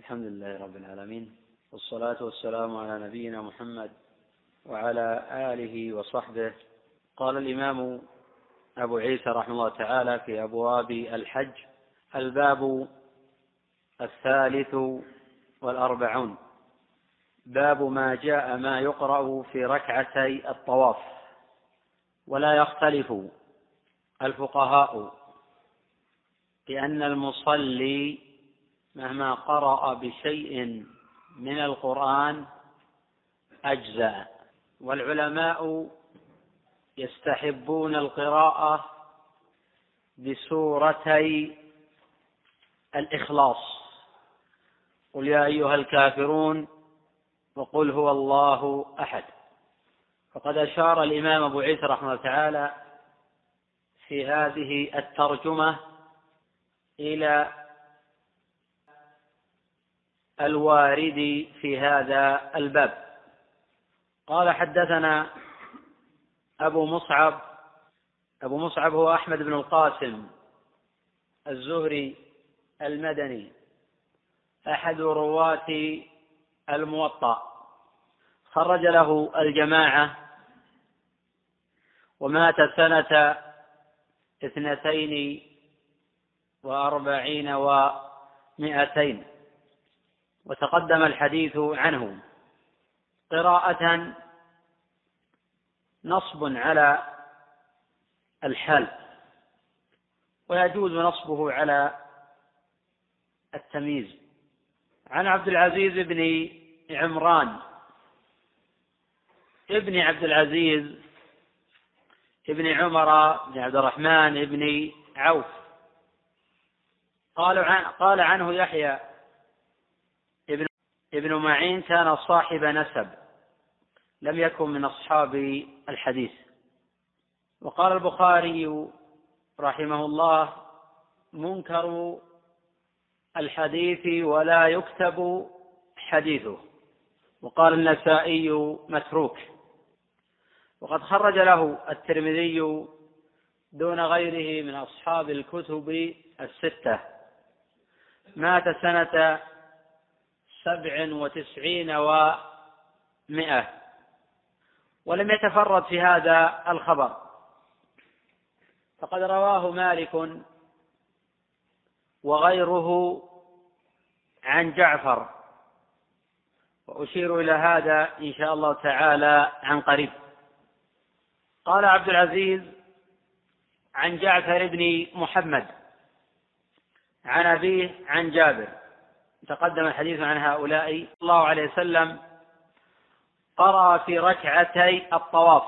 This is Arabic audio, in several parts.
الحمد لله رب العالمين والصلاة والسلام على نبينا محمد وعلى آله وصحبه. قال الإمام أبو عيسى رحمه الله تعالى في أبواب الحج الباب الثالث والأربعون. باب ما جاء ما يقرأ في ركعتي الطواف. ولا يختلف الفقهاء بأن المصلي مهما قرأ بشيء من القرآن أجزأ. والعلماء يستحبون القراءة بسورتي الإخلاص. قل يا أيها الكافرون وقل هو الله أحد. فقد أشار الإمام أبو عيسى رحمه الله تعالى في هذه الترجمة إلى الوارد في هذا الباب. قال حدثنا أبو مصعب أبو مصعب هو أحمد بن القاسم الزهري المدني أحد رواة الموطأ. خرج له الجماعة ومات سنة اثنتين وأربعين ومائتين. وتقدم الحديث عنه. قراءة نصب على الحال ويجوز نصبه على التمييز. عن عبد العزيز بن عمران ابن عبد العزيز ابن عمر بن عبد الرحمن بن عوف. قال قال عنه يحيى ابن معين كان صاحب نسب لم يكن من أصحاب الحديث. وقال البخاري رحمه الله منكر الحديث ولا يكتب حديثه. وقال النسائي متروك. وقد خرج له الترمذي دون غيره من أصحاب الكتب الستة. مات سنة سبع وتسعين ومائة ولم يتفرد في هذا الخبر. فقد رواه مالك وغيره عن جعفر. وأشير إلى هذا إن شاء الله تعالى عن قريب. قال عبد العزيز عن جعفر بن محمد. عن أبيه عن جابر. تقدم الحديث عن هؤلاء صلى الله عليه وسلم قرأ في ركعتي الطواف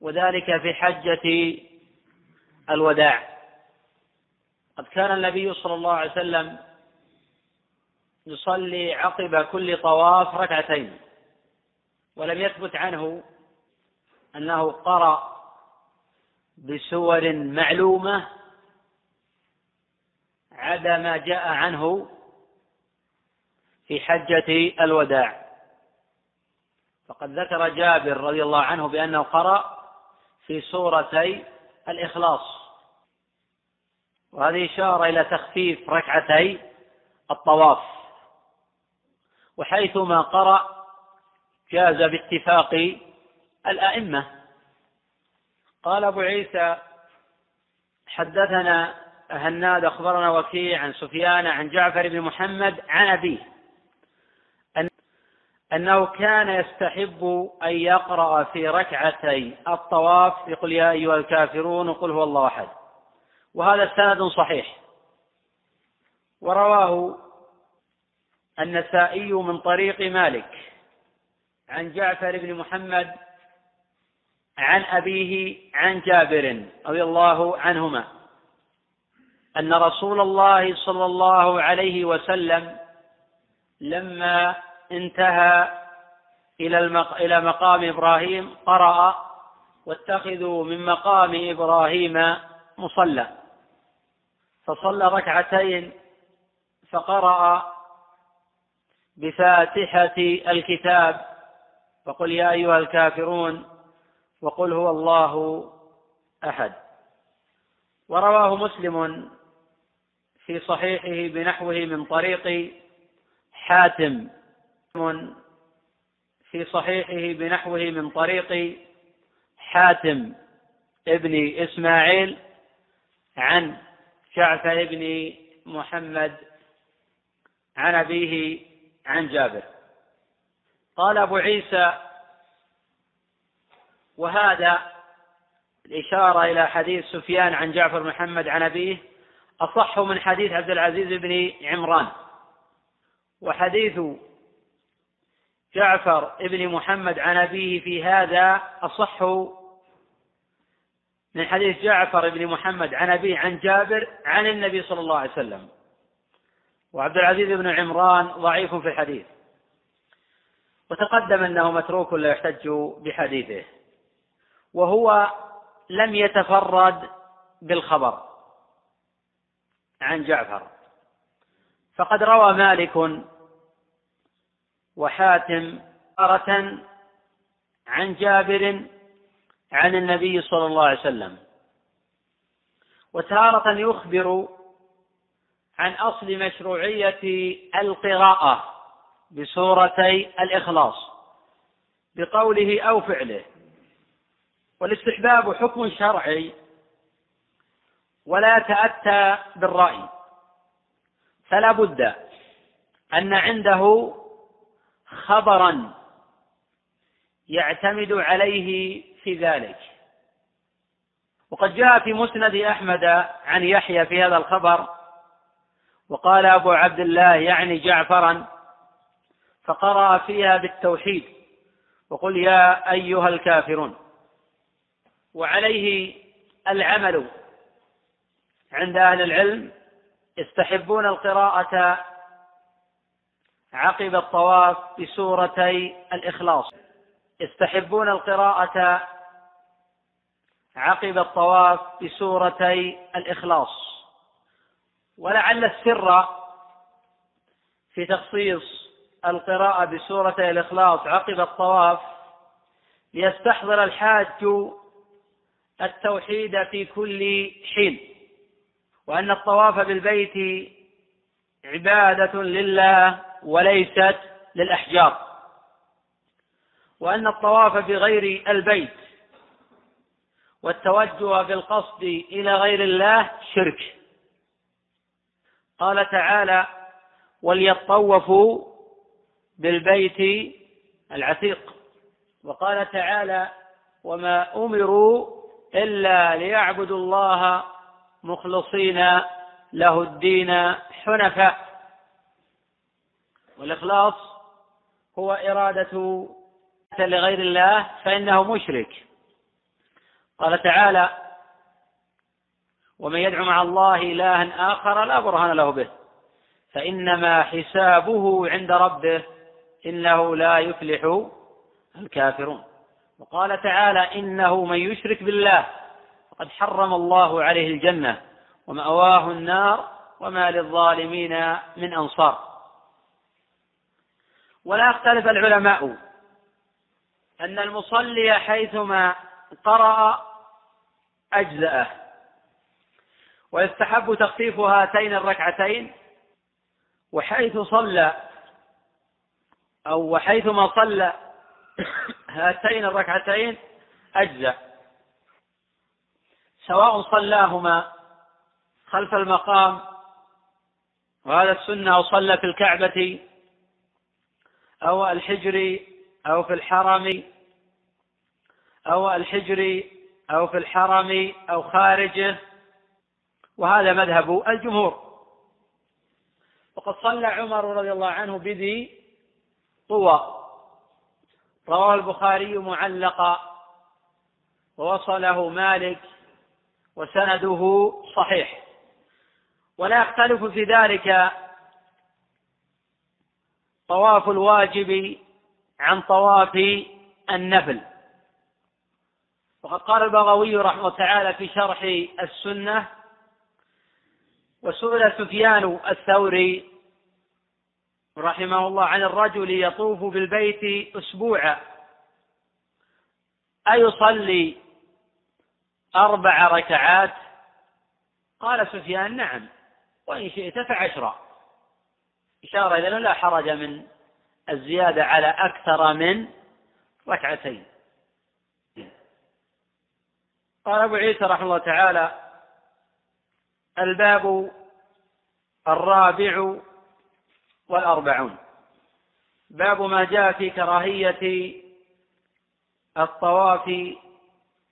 وذلك في حجة الوداع. قد كان النبي صلى الله عليه وسلم يصلي عقب كل طواف ركعتين ولم يثبت عنه أنه قرأ بسور معلومة عدا ما جاء عنه في حجة الوداع. فقد ذكر جابر رضي الله عنه بأنه قرأ في سورتي الإخلاص. وهذه إشارة إلى تخفيف ركعتي الطواف. وحيثما قرأ جاز باتفاق الأئمة. قال أبو عيسى حدثنا هناد أخبرنا وكيع عن سفيان عن جعفر بن محمد عن أبيه. أنه كان يستحب أن يقرأ في ركعتي الطواف يقول يا أيها الكافرون وقل هو الله أحد. وهذا سند صحيح. ورواه النسائي من طريق مالك عن جعفر بن محمد عن أبيه عن جابر رضي الله عنهما أن رسول الله صلى الله عليه وسلم لما انتهى إلى إلى مقام إبراهيم قرأ واتخذوا من مقام إبراهيم مصلى. فصلى ركعتين فقرأ بفاتحة الكتاب. فقل يا أيها الكافرون وقل هو الله أحد. ورواه مسلم في صحيحه بنحوه من طريق حاتم. في صحيحه بنحوه من طريق حاتم ابن إسماعيل عن جعفر بن محمد عن أبيه عن جابر. قال أبو عيسى وهذا الإشارة إلى حديث سفيان عن جعفر محمد عن أبيه أصح من حديث عبد العزيز بن عمران. وحديث جعفر بن محمد عن أبيه في هذا أصح من حديث جعفر بن محمد عن أبيه عن جابر عن النبي صلى الله عليه وسلم. وعبد العزيز بن عمران ضعيف في الحديث. وتقدم أنه متروك لا يحتج بحديثه. وهو لم يتفرد بالخبر عن جعفر. فقد روى مالك وحاتم مرة عن جابر عن النبي صلى الله عليه وسلم. وتارة يخبر عن أصل مشروعية القراءة بسورتي الإخلاص بقوله أو فعله. والاستحباب حكم شرعي ولا يتأتى بالرأي. فلا بد أن عنده خبرا يعتمد عليه في ذلك. وقد جاء في مسند أحمد عن يحيى في هذا الخبر وقال أبو عبد الله يعني جعفرا فقرأ فيها بالتوحيد وقل يا أيها الكافرون. وعليه العمل عند أهل العلم يستحبون القراءة عقب الطواف بسورتي الإخلاص. يستحبون القراءة عقب الطواف بسورتي الإخلاص. ولعل السر في تخصيص القراءة بسورة الإخلاص عقب الطواف ليستحضر الحاج التوحيد في كل حين. وأن الطواف بالبيت عبادة لله. وليست للأحجار. وأن الطواف بغير البيت والتوجه بالقصد إلى غير الله شرك. قال تعالى وليطوفوا بالبيت العتيق وقال تعالى وما أمروا إلا ليعبدوا الله مخلصين له الدين حنفاء والإخلاص هو إرادة لغير الله فإنه مشرك. قال تعالى ومن يدعو مع الله إلها آخر لا برهان له به فإنما حسابه عند ربه إنه لا يفلح الكافرون. وقال تعالى إنه من يشرك بالله فقد حرم الله عليه الجنة ومأواه النار وما للظالمين من أنصار. ولا اختلف العلماء. أن المصلي حيثما قرأ أجزأه. ويستحب تخفيف هاتين الركعتين. وحيث صلى أو وحيثما صلى هاتين الركعتين أجزأ. سواء صلاهما خلف المقام وهذا السنة أو صلى في الكعبة أو الحجر أو في الحرم أو الحجر أو في الحرم أو خارجه. وهذا مذهب الجمهور. وقد صلى عمر رضي الله عنه بذي طوى. رواه البخاري معلقا. ووصله مالك. وسنده صحيح. ولا يختلف في ذلك طواف الواجب عن طواف النفل. وقد قال البغوي رحمه تعالى في شرح السنة وسئل سفيان الثوري رحمه الله عن الرجل يطوف بالبيت أسبوعا أيصلي أربع ركعات؟ قال سفيان نعم وإن شئت فعشرا إشارة إلى لا حرج من الزيادة على أكثر من ركعتين. قال أبو عيسى رحمه الله تعالى الباب الرابع والأربعون. باب ما جاء في كراهية الطواف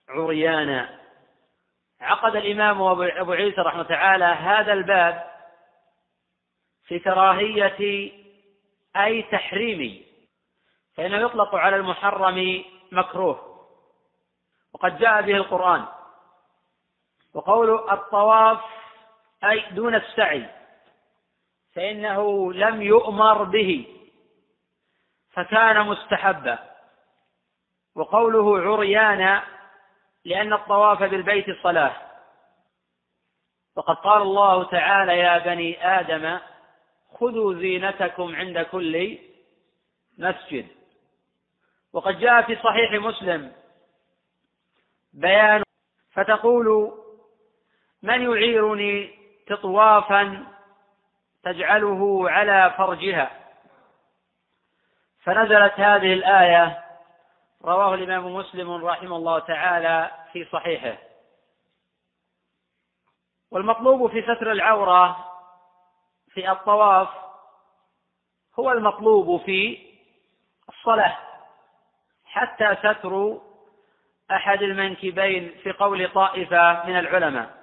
عريانا. عقد الإمام أبو عيسى رحمه تعالى هذا الباب في كراهية أي تحريم فإنه يطلق على المحرم مكروه. وقد جاء به القرآن وقول الطواف أي دون السعي فإنه لم يؤمر به فكان مستحبا. وقوله عريانا لأن الطواف بالبيت صلاة. وقد قال الله تعالى يا بني آدم خذوا زينتكم عند كل مسجد. وقد جاء في صحيح مسلم بيان فتقول من يعيرني تطوافا تجعله على فرجها. فنزلت هذه الآية رواه الإمام مسلم رحمه الله تعالى في صحيحه. والمطلوب في ستر العورة في الطواف هو المطلوب في الصلاة حتى ستر أحد المنكبين في قول طائفة من العلماء.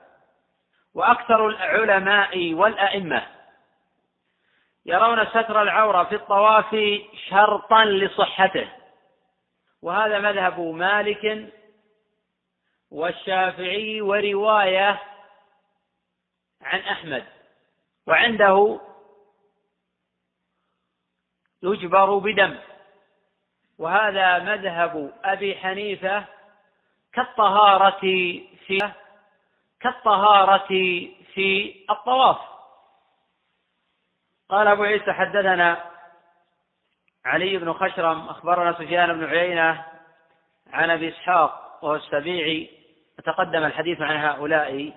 وأكثر العلماء والأئمة يرون ستر العورة في الطواف شرطا لصحته. وهذا مذهب مالك والشافعي ورواية عن أحمد. وعنده يجبر بدم. وهذا مذهب أبي حنيفة كالطهارة في كالطهارة في الطواف. قال أبو عيسى حدثنا علي بن خشرم أخبرنا سفيان بن عيينة عن أبي إسحاق وهو السبيعي وتقدم الحديث عن هؤلاء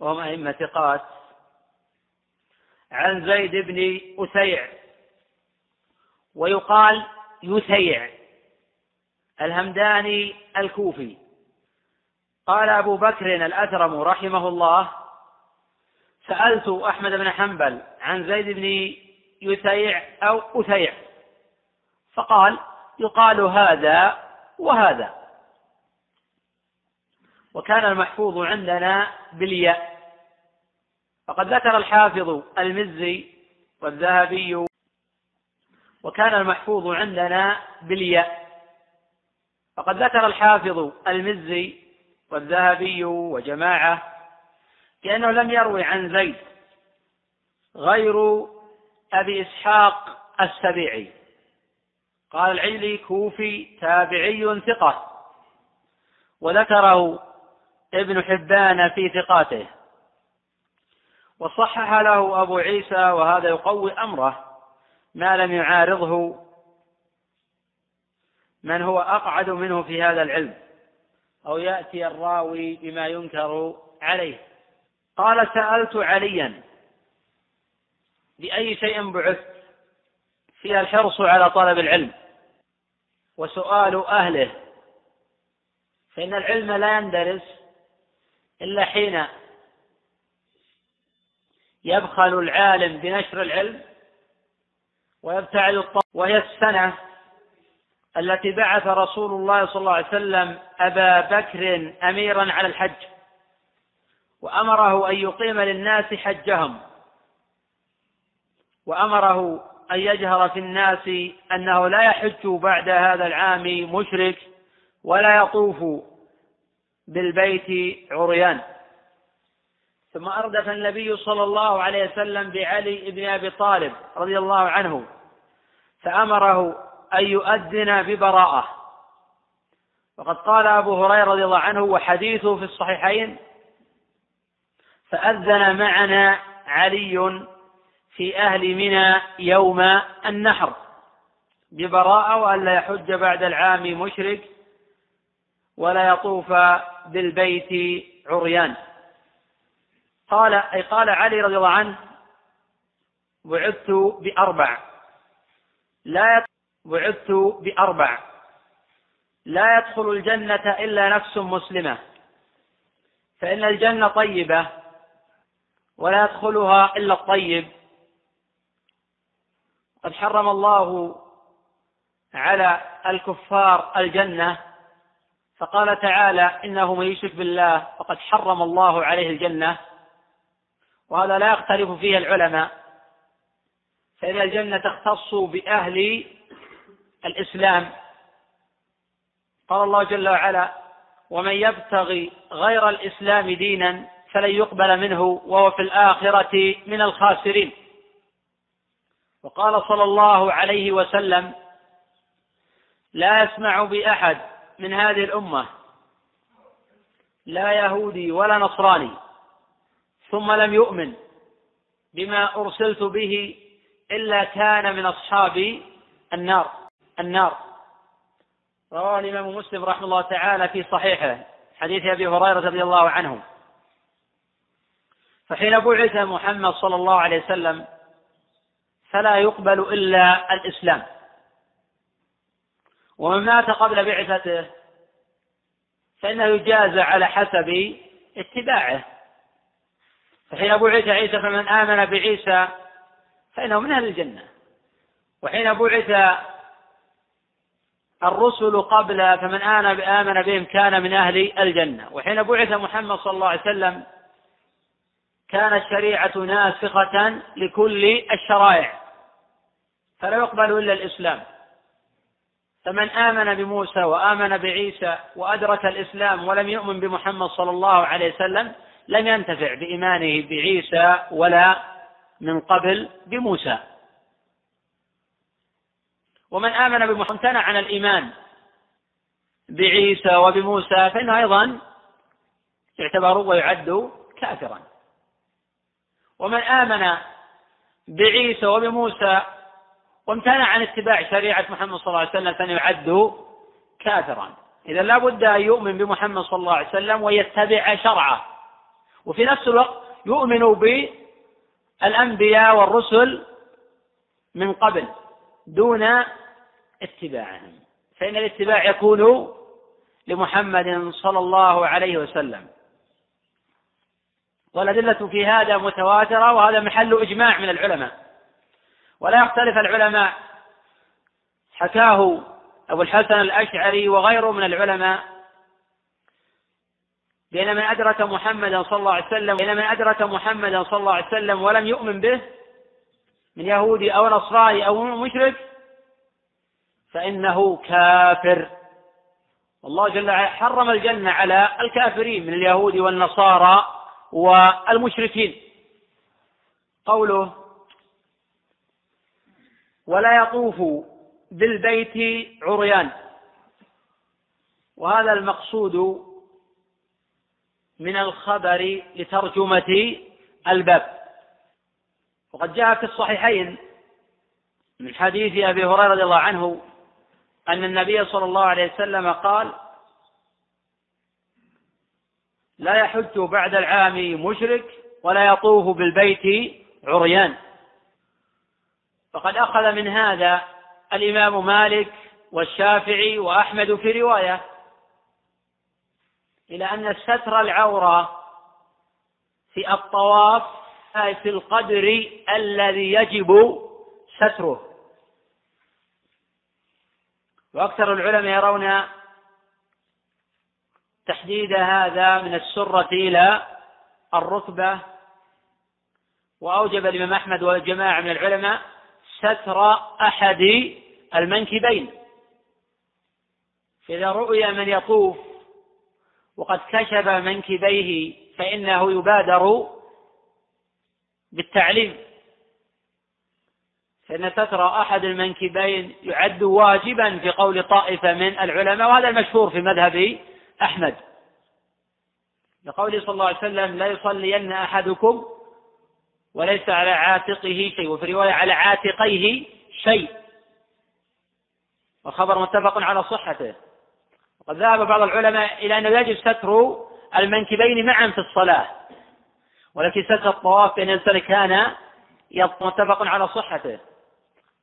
وهم أئمة ثقات. عن زيد بن أسيع. ويقال يسيع الهمداني الكوفي. قال أبو بكر الأثرم رحمه الله سألت أحمد بن حنبل عن زيد بن يسيع أو أثيع فقال يقال هذا وهذا. وكان المحفوظ عندنا بالياء. فقد ذكر الحافظ المزي والذهبي وكان المحفوظ عندنا بالياء. فقد ذكر الحافظ المزي والذهبي وجماعة لأنه لم يروي عن زيد غير أبي إسحاق السبيعي. قال العلي كوفي تابعي ثقة وذكره ابن حبان في ثقاته. وصحح له أبو عيسى وهذا يقوي أمره ما لم يعارضه من هو أقعد منه في هذا العلم أو يأتي الراوي بما ينكر عليه. قال سألت عليا بأي شيء بعثت؟ فيها الحرص على طلب العلم. وسؤال أهله فإن العلم لا يندرس إلا حين يبخل العالم بنشر العلم ويبتعد الطالب وهي السنة التي بعث رسول الله صلى الله عليه وسلم أبا بكر أميرا على الحج وأمره أن يقيم للناس حجهم وأمره أن يجهر في الناس أنه لا يحج بعد هذا العام مشرك ولا يطوف بالبيت عريان. ثم أردف النبي صلى الله عليه وسلم بعلي بن أبي طالب رضي الله عنه فأمره أن يؤذن ببراءة. وقد قال أبو هريرة رضي الله عنه وحديثه في الصحيحين فأذن معنا علي في أهل منى يوم النحر ببراءة وألا يحج بعد العام مشرك ولا يطوف بالبيت عريان. قال أي قال علي رضي الله عنه بعثت بأربع. لا بعثت بأربع. لا يدخل الجنة إلا نفس مسلمة. فإن الجنة طيبة ولا يدخلها إلا الطيب. قد حرم الله على الكفار الجنة فقال تعالى إنه من يشرك بالله فقد حرم الله عليه الجنة. وهذا لا يختلف فيه العلماء. فإن الجنة تختص بأهل الإسلام. قال الله جل وعلا ومن يبتغي غير الإسلام دينا فلن يقبل منه وهو في الآخرة من الخاسرين. وقال صلى الله عليه وسلم لا يسمع بأحد من هذه الأمة لا يهودي ولا نصراني ثم لم يؤمن بما أرسلت به إلا كان من أصحاب النار النار. رواه الإمام مسلم رحمه الله تعالى في صحيحه حديث أبي هريرة رضي الله عنه. فحين بعث محمد صلى الله عليه وسلم فلا يقبل إلا الإسلام. ومن مات قبل بعثته فإنه يجازى على حسب اتباعه. فحين بعث عيسى فمن آمن بعيسى فإنه من أهل الجنة. وحين بعث الرسل قبل فمن آمن بهم كان من أهل الجنة. وحين بعث محمد صلى الله عليه وسلم كانت الشريعة ناسخة لكل الشرائع فلا يقبل إلا الإسلام. فمن آمن بموسى وآمن بعيسى وأدرك الإسلام ولم يؤمن بمحمد صلى الله عليه وسلم لم ينتفع بإيمانه بعيسى ولا من قبل بموسى. ومن آمن بمحمد امتنع عن الإيمان بعيسى وبموسى فإنه أيضا يعتبر ويعد كافرا. ومن آمن بعيسى وبموسى وامتنع عن اتباع شريعة محمد صلى الله عليه وسلم فإنه يعد كافرا. إذا لا بد أن يؤمن بمحمد صلى الله عليه وسلم ويتبع شرعه. وفي نفس الوقت يؤمن بالأنبياء والرسل من قبل دون اتباعهم. فإن الاتباع يكون لمحمد صلى الله عليه وسلم. والأدلة في هذا متواترة وهذا محل إجماع من العلماء. ولا يختلف العلماء. حكاه أبو الحسن الأشعري وغيره من العلماء بين من أدرك محمدا صلى الله عليه وسلم بين من أدرك محمدا صلى الله عليه وسلم ولم يؤمن به من يهودي أو نصراني أو مشرك فإنه كافر. والله جل وعلا حرم الجنة على الكافرين من اليهود والنصارى والمشركين. قوله ولا يطوف بالبيت عريان. وهذا المقصود من الخبر لترجمة الباب. وقد جاء في الصحيحين من حديث أبي هريرة رضي الله عنه أن النبي صلى الله عليه وسلم قال لا يحج بعد العام مشرك ولا يطوف بالبيت عريان. فقد أخذ من هذا الإمام مالك والشافعي وأحمد في رواية. إلى أن ستر العورة في الطواف في القدر الذي يجب ستره. وأكثر العلماء يرون تحديد هذا من السرة إلى الركبة. وأوجب الإمام أحمد وجماعة من العلماء ستر أحد المنكبين. إذا رؤي من يطوف وقد كشف منكبيه فإنه يبادر بالتعليم. فإن ستر أحد المنكبين يعد واجبا في قول طائفة من العلماء وهذا المشهور في مذهب أحمد. لقوله صلى الله عليه وسلم لا يصلين أحدكم وليس على عاتقه شيء وفي رواية على عاتقيه شيء والخبر متفق على صحته. وقد ذهب بعض العلماء إلى أنه يجب ستر المنكبين معا في الصلاة ولكن ستر الطواف بين الإنسان كان متفق على صحته.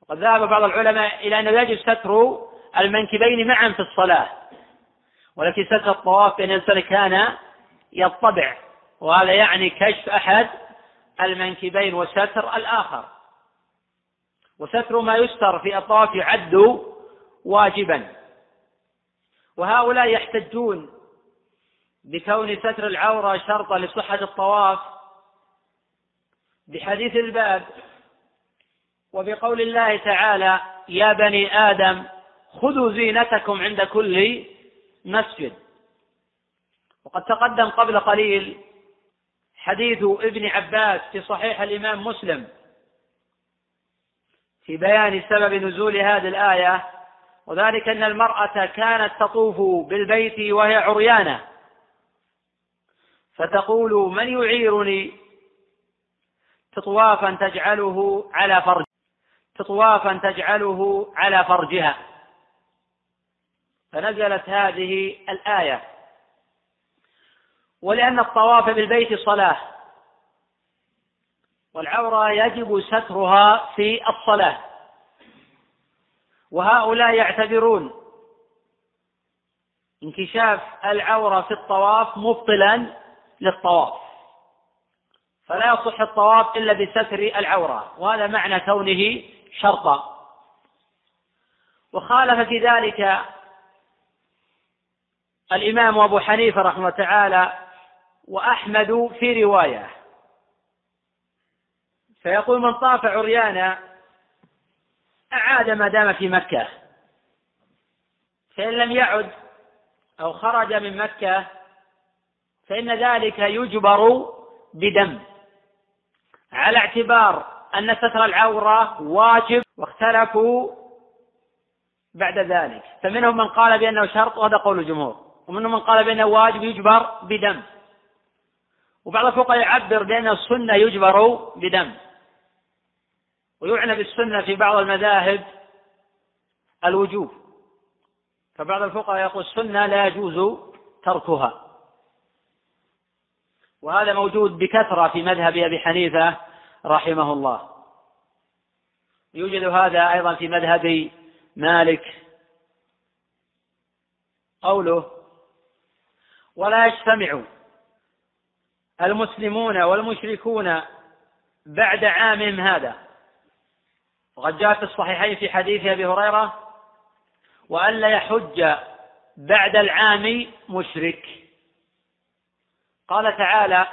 وقد ذهب بعض العلماء إلى أنه يجب ستر المنكبين معا في الصلاة ولكن ستر الطواف بأن الإنسان كان يطبع وهذا يعني كشف أحد المنكبين وستر الآخر. وستر ما يستر في الطواف يعد واجبا. وهؤلاء يحتجون بكون ستر العورة شرطا لصحة الطواف بحديث الباب وبقول الله تعالى يا بني آدم خذوا زينتكم عند كل مسجد. وقد تقدم قبل قليل حديث ابن عباس في صحيح الإمام مسلم في بيان سبب نزول هذه الآية وذلك أن المرأة كانت تطوف بالبيت وهي عريانة. فتقول من يعيرني؟ تطوافا تجعله على فرج تطوافا تجعله على فرجها. فنزلت هذه الآية. ولأن الطواف بالبيت صلاة. والعورة يجب سترها في الصلاة. وهؤلاء يعتبرون انكشاف العورة في الطواف مبطلا للطواف. فلا يصح الطواف إلا بستر العورة وهذا معنى كونه شرطا. وخالف في ذلك الإمام أبو حنيفة رحمه الله تعالى وأحمد في رواية. فيقول من طاف عريانا أعاد ما دام في مكة. فإن لم يعد أو خرج من مكة فإن ذلك يجبر بدم. على اعتبار أن ستر العورة واجب واختلفوا بعد ذلك. فمنهم من قال بأنه شرط وهذا قول الجمهور. ومنهم من قال بأنه واجب يجبر بدم. وبعض الفقهاء يعبر بأن السنة يجبر بدم. ويعنى بالسنة في بعض المذاهب الوجوب. فبعض الفقهاء يقول السنة لا يجوز تركها. وهذا موجود بكثرة في مذهب أبي حنيفة رحمه الله. يوجد هذا أيضا في مذهب مالك. قوله ولا يجتمع المسلمون والمشركون بعد عامهم هذا. وقد جاء في الصحيحين في حديث أبي هريرة والا يحج بعد العام مشرك. قال تعالى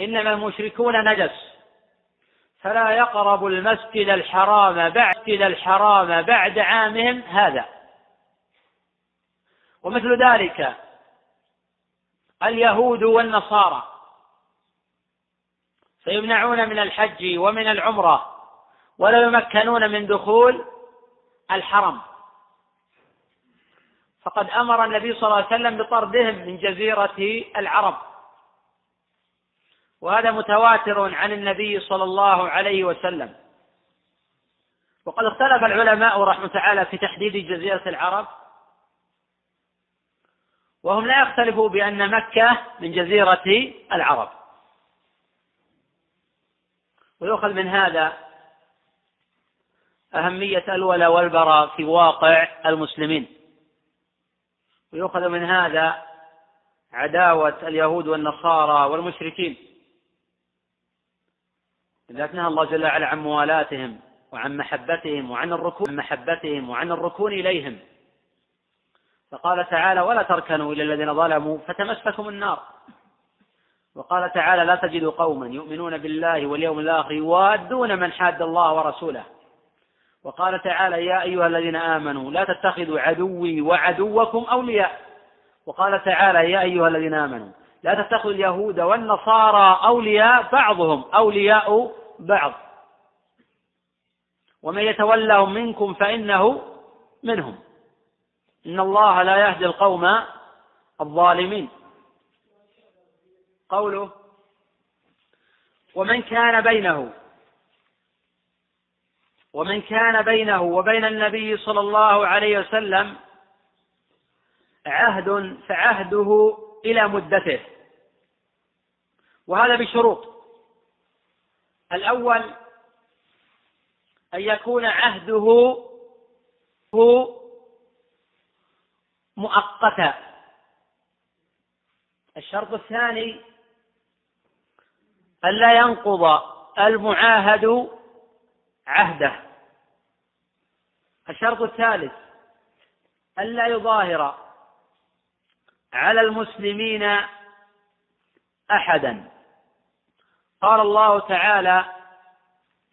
إنما المشركون نجس فلا يقربوا المسجد الحرام بعد الحرام بعد عامهم هذا. ومثل ذلك اليهود والنصارى فيمنعون من الحج ومن العمرة. ولا يمكنون من دخول الحرم. فقد أمر النبي صلى الله عليه وسلم بطردهم من جزيرة العرب. وهذا متواتر عن النبي صلى الله عليه وسلم. وقد اختلف العلماء رحمه تعالى في تحديد جزيرة العرب. وهم لا يختلفوا بأن مكة من جزيرة العرب. ويؤخذ من هذا أهمية الولاء والبراء في واقع المسلمين. ويؤخذ من هذا عداوة اليهود والنصارى والمشركين. لذلك نهى الله جل وعلا عن موالاتهم وعن محبتهم وعن الركون عن محبتهم وعن الركون إليهم. فقال تعالى ولا تركنوا إلى الذين ظلموا فتمسكم النار. وقال تعالى لا تجد قوما يؤمنون بالله واليوم الآخر يوادون من حاد الله ورسوله. وقال تعالى يا أيها الذين آمنوا لا تتخذوا عدوي وعدوكم أولياء. وقال تعالى يا أيها الذين آمنوا لا تتخذوا اليهود والنصارى أولياء بعضهم أولياء بعض. ومن يتولهم منكم فإنه منهم. إن الله لا يهدي القوم الظالمين. قوله ومن كان بينه ومن كان بينه وبين النبي صلى الله عليه وسلم عهد فعهده إلى مدته. وهذا بشروط. الأول أن يكون عهده مؤقتا. الشرط الثاني ألا ينقض المعاهد عهده. الشرط الثالث ألا يظاهر على المسلمين أحدا. قال الله تعالى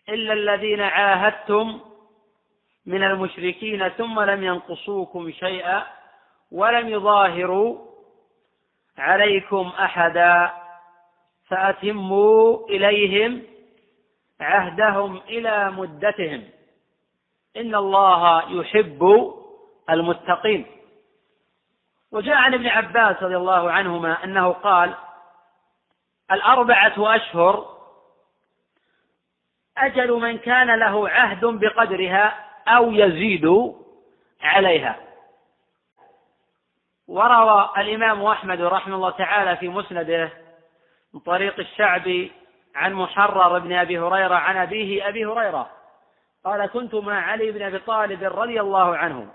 إلا الذين عاهدتم من المشركين ثم لم ينقصوكم شيئا ولم يظاهروا عليكم أحدا فأتموا إليهم عهدهم إلى مدتهم. إن الله يحب المتقين. وجاء عن ابن عباس رضي الله عنهما أنه قال الأربعة أشهر أجل من كان له عهد بقدرها أو يزيد عليها. وروى الإمام أحمد رحمه الله تعالى في مسنده من طريق الشعبي عن محرر بن أبي هريرة عن أبيه أبي هريرة. قال كنت مع علي بن أبي طالب رضي الله عنه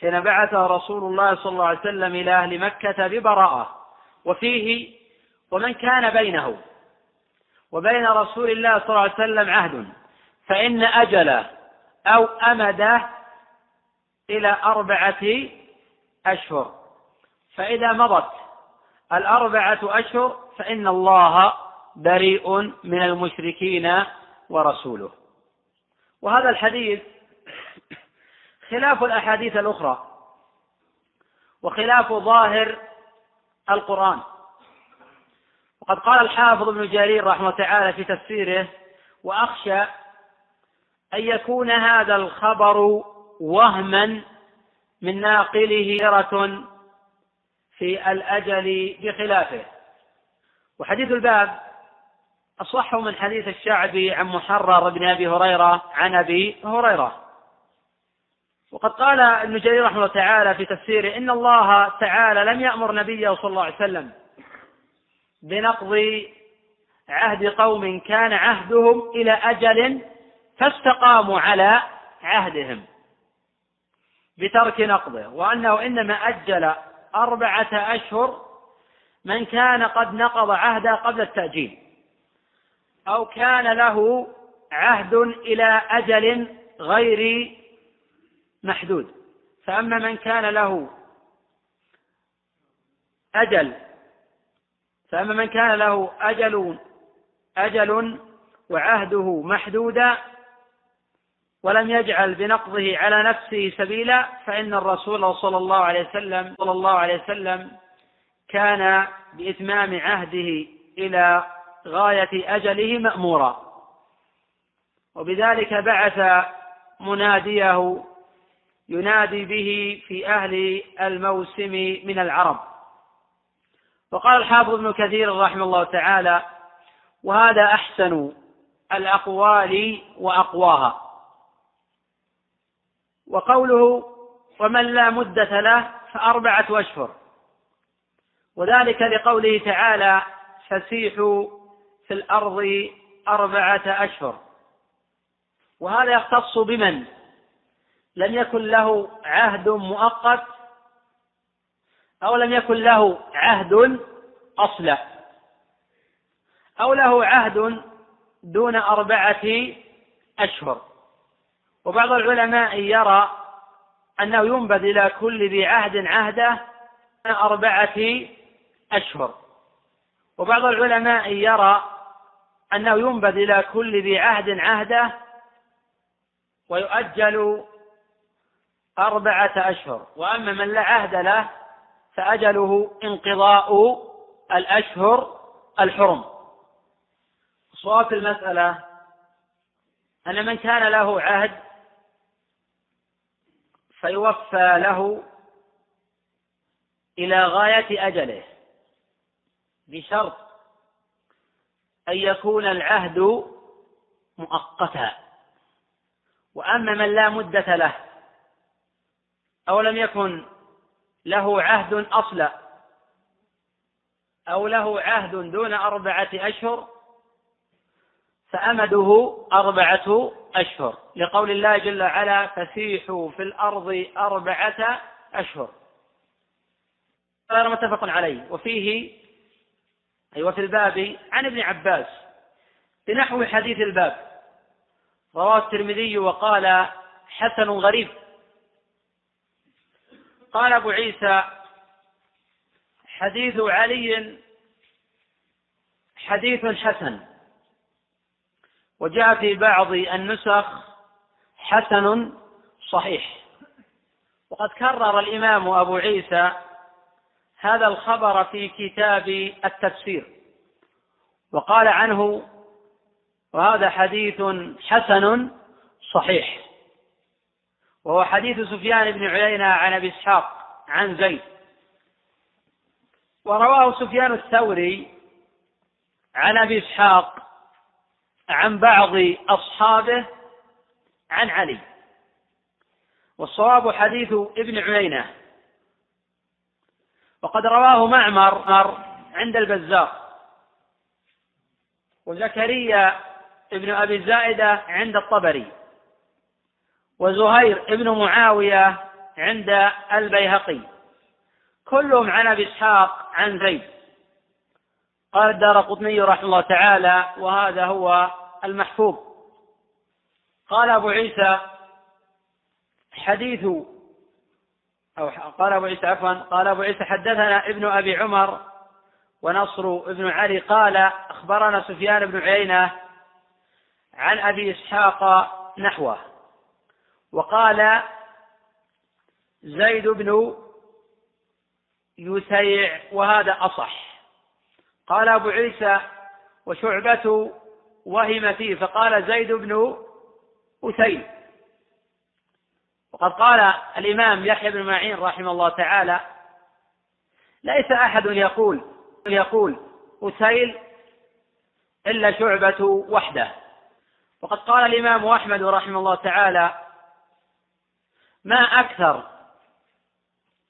حين بعثه رسول الله صلى الله عليه وسلم إلى أهل مكة ببراءة. وفيه ومن كان بينه. وبين رسول الله صلى الله عليه وسلم عهد. فإن أجله أو أمده إلى أربعة أشهر. فإذا مضت الأربعة أشهر فإن الله بريء من المشركين ورسوله. وهذا الحديث خلاف الأحاديث الأخرى وخلاف ظاهر القرآن. وقد قال الحافظ ابن جرير رحمه تعالى في تفسيره وأخشى أن يكون هذا الخبر وهما من ناقله هرة في الأجل بخلافه. وحديث الباب أصح من حديث الشعبي عن محرر بن أبي هريرة عن أبي هريرة. وقد قال ابن جرير رحمه الله تعالى في تفسيره إن الله تعالى لم يأمر نبيه صلى الله عليه وسلم بنقض عهد قوم كان عهدهم إلى أجل فاستقاموا على عهدهم بترك نقضه وأنه إنما أجل أربعة أشهر من كان قد نقض عهده قبل التأجيل. أو كان له عهد إلى أجل غير محدود. فأما من كان له أجل فأما من كان له أجل أجل وعهده محدودا ولم يجعل بنقضه على نفسه سبيلا فإن الرسول صلى الله عليه وسلم صلى الله عليه وسلم كان بإتمام عهده إلى غاية أجله مأمورا. وبذلك بعث مناديه ينادي به في أهل الموسم من العرب. وقال الحافظ ابن كثير رحمه الله تعالى وهذا أحسن الأقوال وأقواها. وقوله ومن لا مدة له فأربعة أشهر. وذلك لقوله تعالى فسيحوا في الأرض أربعة أشهر. وهذا يختص بمن؟ لم يكن له عهد مؤقت أو لم يكن له عهد أصلا أو له عهد دون أربعة أشهر. وبعض العلماء يرى أنه ينبذ إلى كل ذي عهد عهده أربعة أشهر. وبعض العلماء يرى أنه ينبذ إلى كل ذي عهد عهده ويؤجل أربعة أشهر. وأما من لا عهد له فأجله انقضاء الأشهر الحرم. صواب المسألة أن من كان له عهد فيوفى له إلى غاية أجله بشرط أن يكون العهد مؤقتا. وأما من لا مدة له أو لم يكن له عهد أصلا أو له عهد دون أربعة أشهر فأمده أربعة أشهر. لقول الله جل وعلا فسيحوا في الأرض أربعة أشهر. غير متفق عليه. وفيه أي وفي الباب عن ابن عباس بنحو حديث الباب. رواه الترمذي وقال حسن غريب. قال أبو عيسى حديث علي حديث حسن. وجاء في بعض النسخ حسن صحيح. وقد كرر الإمام أبو عيسى هذا الخبر في كتاب التفسير. وقال عنه وهذا حديث حسن صحيح. وهو حديث سفيان بن عيينة عن أبي إسحاق عن زيد. ورواه سفيان الثوري عن أبي إسحاق عن بعض أصحابه عن علي. والصواب حديث ابن عيينة. وقد رواه معمر عند البزار وزكريا ابن أبي الزائدة عند الطبري وزهير ابن معاوية عند البيهقي كلهم عن أبي إسحاق عن زيد. قال الدار قطني رحمه الله تعالى وهذا هو المحفوظ. قال أبو عيسى حديث أو قال أبو عيسى عفوا قال أبو عيسى حدثنا ابن أبي عمر ونصر بن علي قال أخبرنا سفيان بن عيينة عن أبي إسحاق نحوه وقال زيد بن يسيع وهذا أصح. قال أبو عيسى وشعبة وهم فيه فقال زيد بن أسيد. وقد قال الإمام يحيى بن معين رحمه الله تعالى ليس أحد يقول يقول أسيل إلا شعبة وحده. وقد قال الإمام أحمد رحمه الله تعالى ما أكثر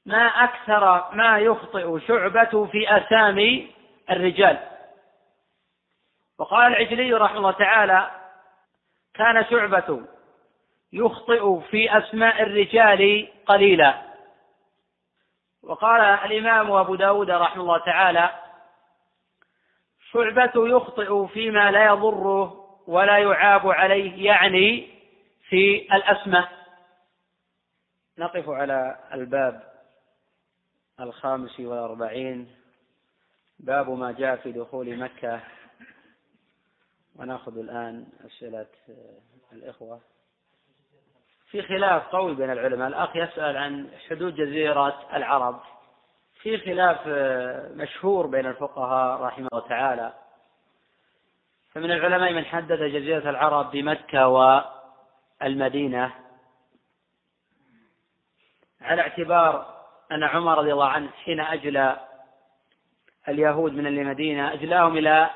ما أكثر ما يخطئ شعبة في أسامي الرجال. وقال العجلي رحمه الله تعالى كان شعبة يخطئ في أسماء الرجال قليلا. وقال الإمام أبو داود رحمه الله تعالى شعبة يخطئ فيما لا يضره ولا يعاب عليه يعني في الأسماء. نقف على الباب الخامس والأربعين. باب ما جاء في دخول مكة. ونأخذ الآن أسئلة الإخوة. في خلاف قوي بين العلماء. الأخ يسأل عن حدود جزيرة العرب. في خلاف مشهور بين الفقهاء رحمه الله تعالى. فمن العلماء من حدد جزيرة العرب بمكة والمدينة على اعتبار أن عمر رضي الله عنه حين أجلى اليهود من المدينة أجلاهم إلى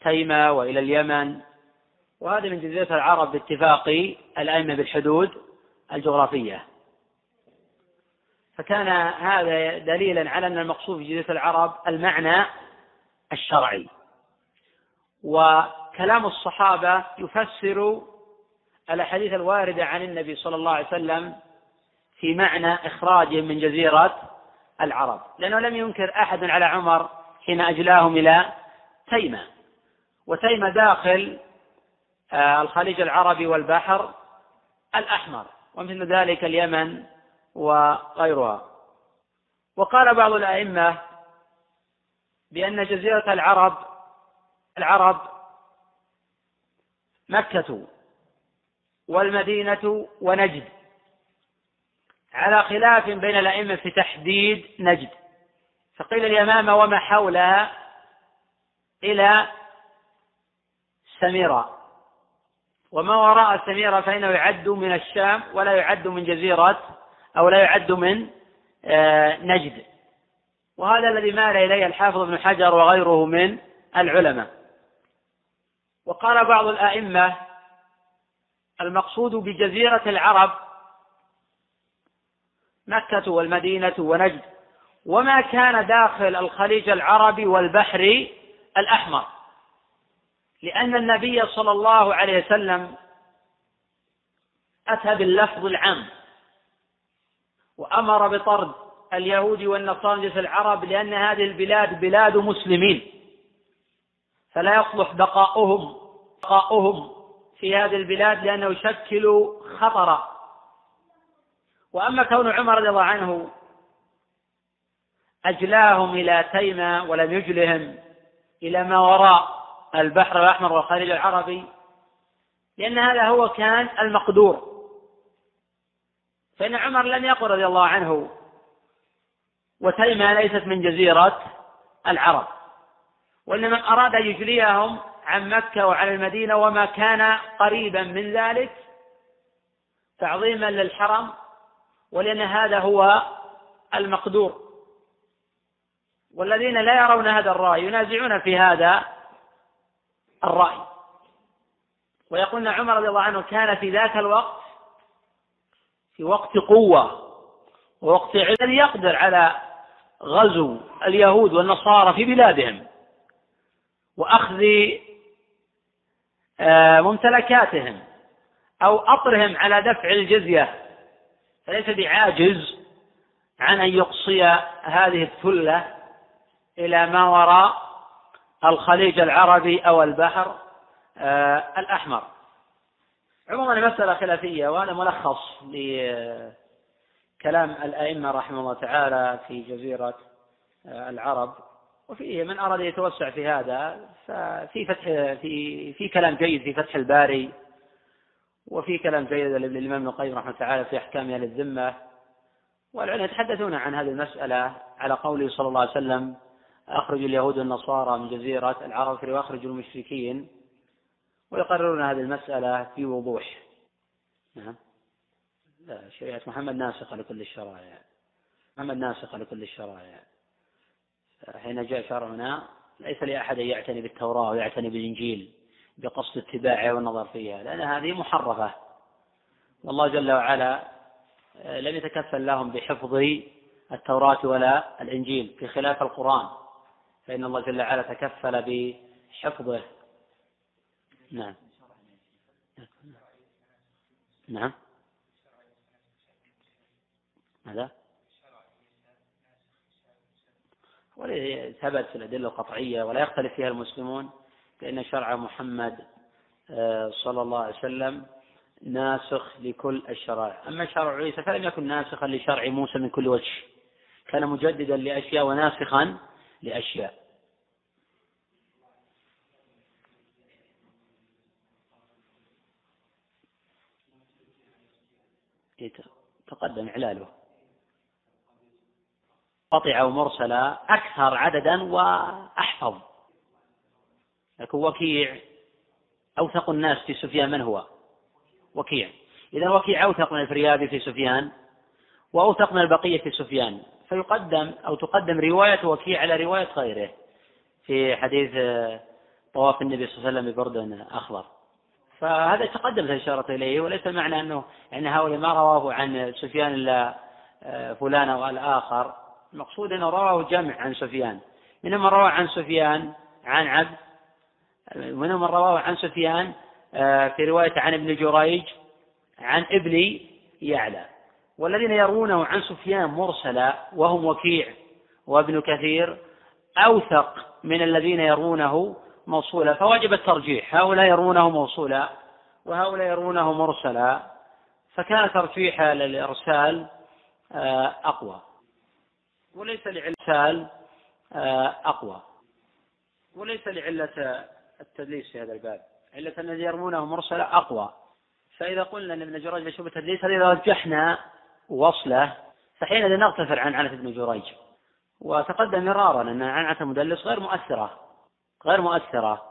تيمة وإلى اليمن. وهذا من جزيرة العرب باتفاق الأئمة بالحدود الجغرافية. فكان هذا دليلا على أن المقصود في جزيرة العرب المعنى الشرعي. وكلام الصحابة يفسر الأحاديث الواردة عن النبي صلى الله عليه وسلم في معنى إخراجهم من جزيرة العرب. لأنه لم ينكر أحد على عمر حين أجلاهم إلى تيمة. وتيمة داخل الخليج العربي والبحر الأحمر ومثل ذلك اليمن وغيرها. وقال بعض الأئمة بأن جزيرة العرب العرب مكة والمدينة ونجد. على خلاف بين الأئمة في تحديد نجد. فقيل اليمامة وما حولها إلى سميرة. وما وراء سميرة فإنه يعد من الشام ولا يعد من جزيرة أو لا يعد من آه، نجد. وهذا الذي مال إليه الحافظ ابن حجر وغيره من العلماء. وقال بعض الأئمة المقصود بجزيرة العرب مكة والمدينة ونجد وما كان داخل الخليج العربي والبحر الأحمر. لأن النبي صلى الله عليه وسلم أتى باللفظ العام وأمر بطرد اليهود والنصارى من العرب لأن هذه البلاد بلاد مسلمين. فلا يصلح بقاؤهم بقاؤهم في هذه البلاد لأنه يشكل خطرا وأما كون عمر رضي الله عنه أجلاهم إلى تيمة ولم يجلهم إلى ما وراء البحر الأحمر والخليج العربي لأن هذا هو كان المقدور. فإن عمر لم يقل رضي الله عنه وتيمة ليست من جزيرة العرب وإنما أراد أن يجليهم عن مكة وعن المدينة وما كان قريبا من ذلك تعظيما للحرم ولأن هذا هو المقدور. والذين لا يرون هذا الرأي ينازعون في هذا الرأي. ويقولون عمر رضي الله عنه كان في ذاك الوقت في وقت قوة ووقت علم يقدر على غزو اليهود والنصارى في بلادهم وأخذ آه، ممتلكاتهم أو أطرهم على دفع الجزية. فليس بعاجز عن أن يقصي هذه الثلة إلى ما وراء الخليج العربي أو البحر آه، الأحمر. عموما المسألة خلافية وهذا ملخص لكلام الأئمة رحمه الله تعالى في جزيرة آه، العرب وفيه من أراد يتوسع في هذا ففي فتح في في كلام جيد في فتح الباري وفي كلام جيد للإمام ابن القيم رحمه الله تعالى في أحكام أهل الذمة. والعلماء يتحدثون عن هذه المسألة على قوله صلى الله عليه وسلم أخرج اليهود والنصارى من جزيرة العرب وأخرجوا المشركين ويقررون هذه المسألة في وضوح. نعم. لا شريعة محمد ناسخة لكل الشرائع. محمد ناسخة لكل الشرائع. حين جاء شرعنا ليس لأحد يعتني بالتوراة ويعتني بالإنجيل بقصد اتباعها والنظر فيها لأن هذه محرفة. والله جل وعلا لم يتكفل لهم بحفظ التوراة ولا الإنجيل بخلاف القرآن. فإن الله جل وعلا تكفل بحفظه. نعم. نعم. ماذا؟ ثبت في الأدلة القطعية ولا يختلف فيها المسلمون فإن شرع محمد آه، صلى الله عليه وسلم ناسخ لكل الشرائع. أما شرع عيسى فلم يكن ناسخا لشرع موسى من كل وجه. كان مجددا لأشياء وناسخا لأشياء. تقدم إعلاله. قطعة ومرسلة أكثر عددا وأحفظ. لكن وكيع أوثق الناس في سفيان من هو؟ وكيع. إذا وكيع أوثق من الفريابي في سفيان وأوثق من البقية في سفيان. فيقدم أو تقدم رواية وكيع على رواية غيره في حديث طواف النبي صلى الله عليه وسلم ببرد أخضر. فهذا تقدمت الإشارة إليه وليس معنى أنه أن هؤلاء ما رواه عن سفيان إلا آه، فلان أو الآخر. المقصود أنه رواه جمع عن سفيان. منهم من رواه عن سفيان عن عبد منهم من رواه عن سفيان آه، في رواية عن ابن جريج عن ابن يعلى. والذين يروونه عن سفيان مرسلا وهم وكيع وابن كثير أوثق من الذين يرونه موصولا فوجب الترجيح. هؤلاء يرونه موصولا وهؤلاء يرونه مرسلا فكان ترجيح للإرسال آه، أقوى. وليس لعلة آه، أقوى. وليس لعلة التدليس في هذا الباب. علة الذي يرمونه مرسلا أقوى. فإذا قلنا أن ابن جريج مشهور بالتدليس هذا إذا رجحنا وصله فحينئذ نغتفر عن عنة ابن جريج. وتقدم مرارا أن عنعة المدلس غير مؤثرة غير مؤثرة.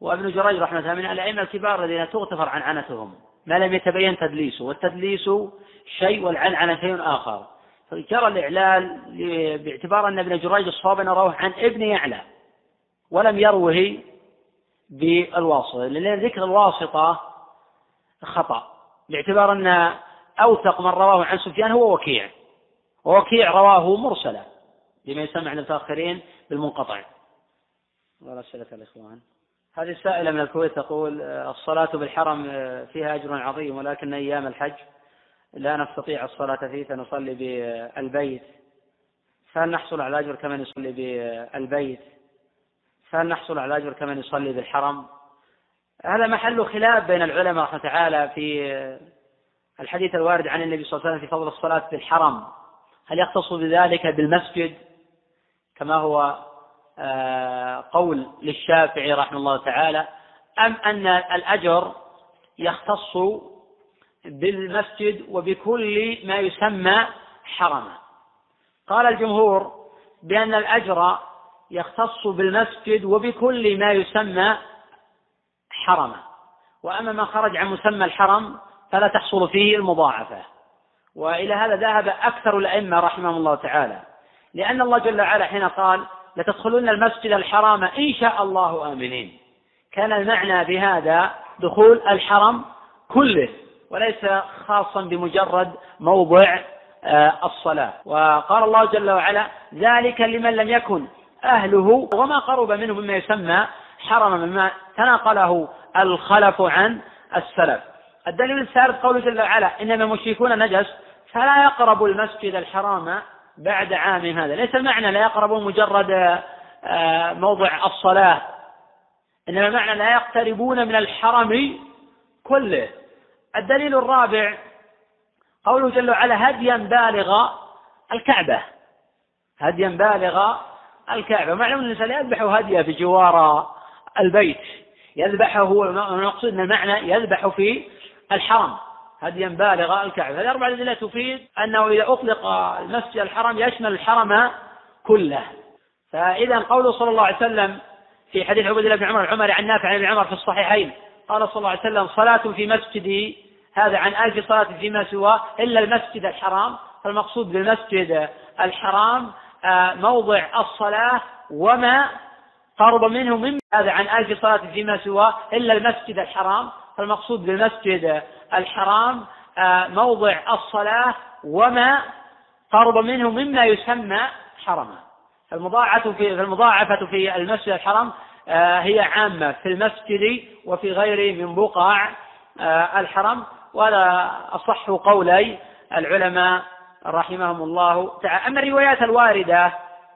وابن جريج رحمة الله من الأئمة الكبار الذين تغتفر عن عنتهم. ما لم يتبين تدليسه والتدليس شيء والعنعنة شيء آخر. فجرى الإعلال باعتبار أن ابن جريج الصواب أنه رواه عن ابن يعلى ولم يروه بالواسطة. لأن ذكر الواسطة خطأ باعتبار أن أوثق من رواه عن سفيان هو وكيع. ووكيع رواه مرسلا. لما يسمى عند المتأخرين بالمنقطع أسئلة الإخوان. هذه السائلة من الكويت تقول الصلاة بالحرم فيها أجر عظيم ولكن أيام الحج لا نستطيع الصلاة فيه فنصلي بالبيت. فهل نحصل على أجر كمن يصلي بالبيت؟ فهل نحصل على أجر كمن يصلي بالحرم؟ هذا محل خلاف بين العلماء رحمة تعالى في الحديث الوارد عن النبي صلى الله عليه وسلم في فضل الصلاة بالحرم هل يختص بذلك بالمسجد؟ كما هو آه، قول للشافعي رحمه الله تعالى. أم أن الأجر يختص بالمسجد وبكل ما يسمى حرما؟ قال الجمهور بأن الأجر يختص بالمسجد وبكل ما يسمى حرما. وأما ما خرج عن مسمى الحرم فلا تحصل فيه المضاعفة. وإلى هذا ذهب أكثر الأئمة رحمهم الله تعالى. لأن الله جل وعلا حين قال لتدخلن المسجد الحرام إن شاء الله آمنين. كان المعنى بهذا دخول الحرم كله وليس خاصا بمجرد موضع آه، الصلاة. وقال الله جل وعلا ذلك لمن لم يكن أهله. وما قرب منه مما يسمى حرما مما تناقله الخلف عن السلف. الدليل الثالث قوله جل وعلا إنما المشركون نجس فلا يقربوا المسجد الحرام بعد عام هذا. ليس المعنى لا يقربون مجرد آه، موضع الصلاة. إنما المعنى لا يقتربون من الحرم كله. الدليل الرابع قوله جل وعلا هديا بالغ الكعبة. هديا بالغ الكعبة. معلوم الإنسان يذبح هدية في جوار البيت. يذبحه المقصود أن المعنى يذبح في الحرم هديا بالغ الكعبة. هذه أربعة أدلة تفيد أنه إذا أطلق المسجد الحرم يشمل الحرم كله. فإذا قوله صلى الله عليه وسلم في حديث عبد الله بن عمر العمري عن نافع عن ابن عمر في الصحيحين قال صلى الله عليه وسلم صلاة في مسجدي هذا عن ألف صلاة فيما سواه إلا المسجد الحرام فالمقصود بالمسجد الحرام آه، موضع الصلاة وما قرب منه من هذا عن ألف صلاة فيما سواه إلا المسجد الحرام. فالمقصود بالمسجد الحرام آه، موضع الصلاة وما قرب منه مما يسمى حرما. فالمضاعفة في المضاعفة في المسجد الحرام آه، هي عامة في المسجد وفي غيره من بقع آه، الحرم. وهذا أصح قولي العلماء رحمهم الله تعالى. أما الروايات الواردة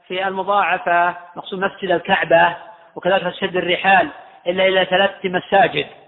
في المضاعفة مقصود مسجد الكعبة وكذلك تشد الرحال إلا إلى ثلاث مساجد.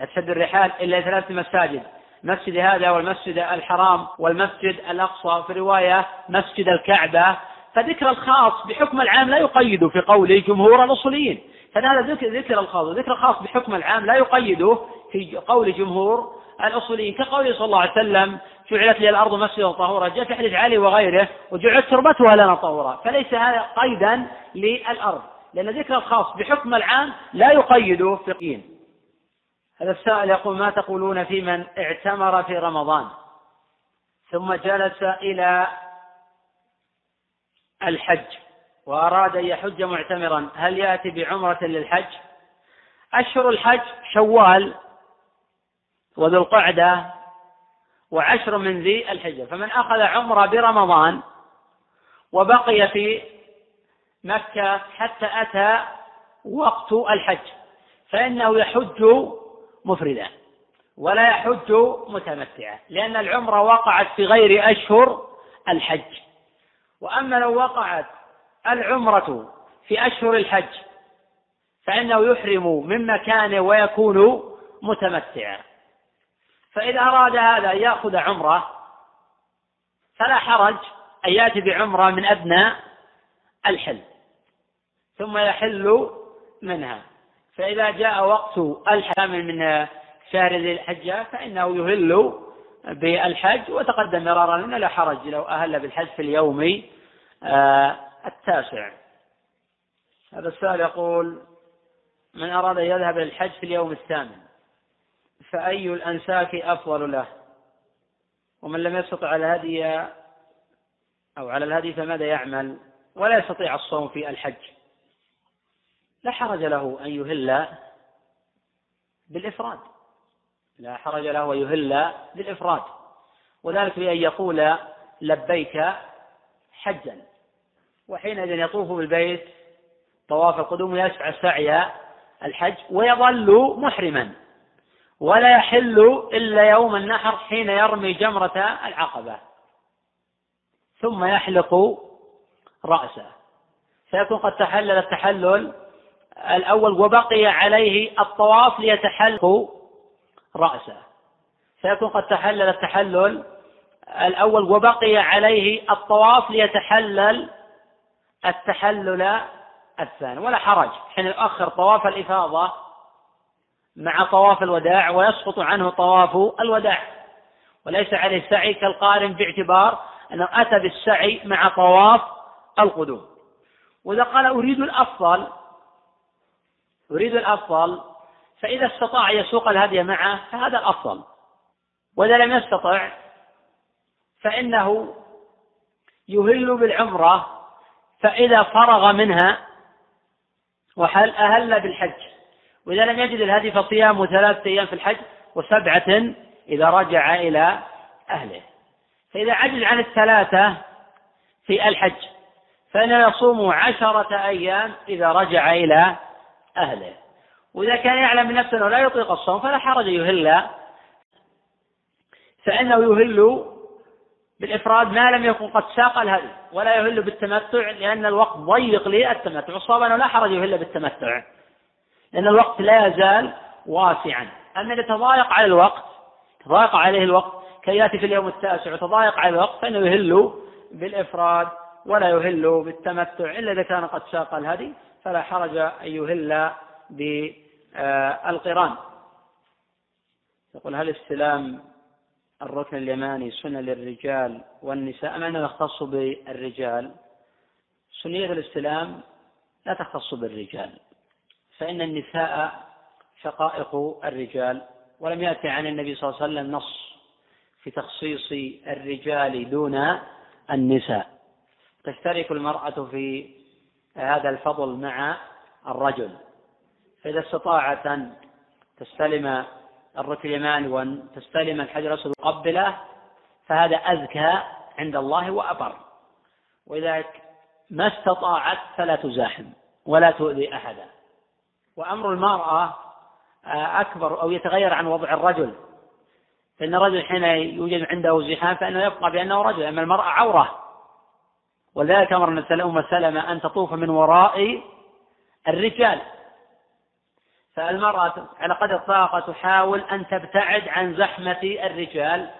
لا تشد الرحال إلا إلى ثلاث مساجد مسجد هذا والمسجد الحرام والمسجد الأقصى في رواية مسجد الكعبة فذكر الخاص بحكم العام لا يقيد في قول جمهور الأصوليين. فهذا ذكر ذكر الخاص. ذكر الخاص بحكم العام لا يقيده في قول جمهور الأصوليين. كقوله صلى الله عليه وسلم جعلت لي الأرض مسجدا طهورا جاء في حديث علي وغيره وجعلت تربتها لنا طهورا. فليس هذا قيدا للأرض. لأن ذكر الخاص بحكم العام لا يقيده في هذا السائل يقول ما تقولون في من اعتمر في رمضان؟ ثم جلس إلى الحج وأراد أن يحج معتمرا. هل يأتي بعمرة للحج؟ أشهر الحج شوال وذو القعدة وعشر من ذي الحجة. فمن أخذ عمرة برمضان وبقي في مكة حتى أتى وقت الحج فإنه يحج مفردا ولا يحج متمتعا لأن العمرة وقعت في غير أشهر الحج. وأما لو وقعت العمرة في أشهر الحج فإنه يحرم من مكانه ويكون متمتعا. فإذا أراد هذا أن يأخذ عمرة فلا حرج أن يأتي بعمرة من أبناء الحل ثم يحل منها. فإذا جاء وقت الحج من شهر ذي الحجة فإنه يهل بالحج وتقدم مرارا أنه لا حرج لو أهل بالحج في اليوم آه، التاسع. هذا السؤال يقول من أراد أن يذهب للحج في اليوم الثامن فأي الأنساك أفضل له؟ ومن لم يستطع على الهدي أو على الهدي فماذا يعمل؟ ولا يستطيع الصوم في الحج. لا حرج له أن يهل بالإفراد. لا حرج له أن يهل بالإفراد. وذلك بأن يقول لبيك حجا. وحينئذ يطوف بالبيت طواف القدوم ويسعى سعي الحج ويظل محرما. ولا يحل إلا يوم النحر حين يرمي جمرة العقبة. ثم يحلق رأسه. فيكون قد تحلل التحلل الأول وبقي عليه الطواف ليتحلق رأسه. فيكون قد تحلل التحلل الأول وبقي عليه الطواف ليتحلل التحلل الثاني. ولا حرج حين يؤخر طواف الإفاضة مع طواف الوداع ويسقط عنه طواف الوداع. وليس عليه سعي كالقارن باعتبار أنه أتى بالسعي مع طواف القدوم. وإذا قال أريد الأفضل أريد الأفضل فإذا استطاع يسوق الهدي معه فهذا الأفضل. وإذا لم يستطع فإنه يهل بالعمرة فإذا فرغ منها وحل أهل بالحج. وإذا لم يجد الهدي فصيام ثلاثة أيام في الحج وسبعة إذا رجع إلى أهله. فإذا عجز عن الثلاثة في الحج فإنه يصوم عشرة أيام إذا رجع إلى أهله. وإذا كان يعلم من نفسه أنه لا يطيق الصوم فلا حرج يهل. فإنه يهل بالإفراد ما لم يكن قد ساق الهدي ولا يهل بالتمتع لأن الوقت ضيق للتمتع. والصواب أنه لا حرج يهل بالتمتع لأن الوقت لا يزال واسعا. أما إذا تضايق على الوقت تضايق عليه الوقت كي يأتي في اليوم التاسع وتضايق على الوقت فإنه يهل بالإفراد ولا يهل بالتمتع إلا إذا كان قد ساق الهدي. فلا حرج أن يهل بالقران. يقول هل استلام الركن اليماني سنة للرجال والنساء؟ أم أنه يختص بالرجال سنية الاستلام لا تختص بالرجال فإن النساء شقائق الرجال. ولم يأتي عن النبي صلى الله عليه وسلم نص في تخصيص الرجال دون النساء. تشترك المرأة في هذا الفضل مع الرجل. فإذا استطاعت أن تستلم الركن اليماني وأن تستلم الحجر الأسود وقبله فهذا أزكى عند الله وأبر. وإذا ما استطاعت فلا تزاحم ولا تؤذي أحدا. وأمر المرأة أكبر أو يتغير عن وضع الرجل. فإن الرجل حين يوجد عنده زحام فإنه يبقى بأنه رجل أما المرأة عورة. ولذلك أمر النبي أم سلمة أن تطوف من وراء الرجال. فالمرأة على قدر الطاقة تحاول أن تبتعد عن زحمة الرجال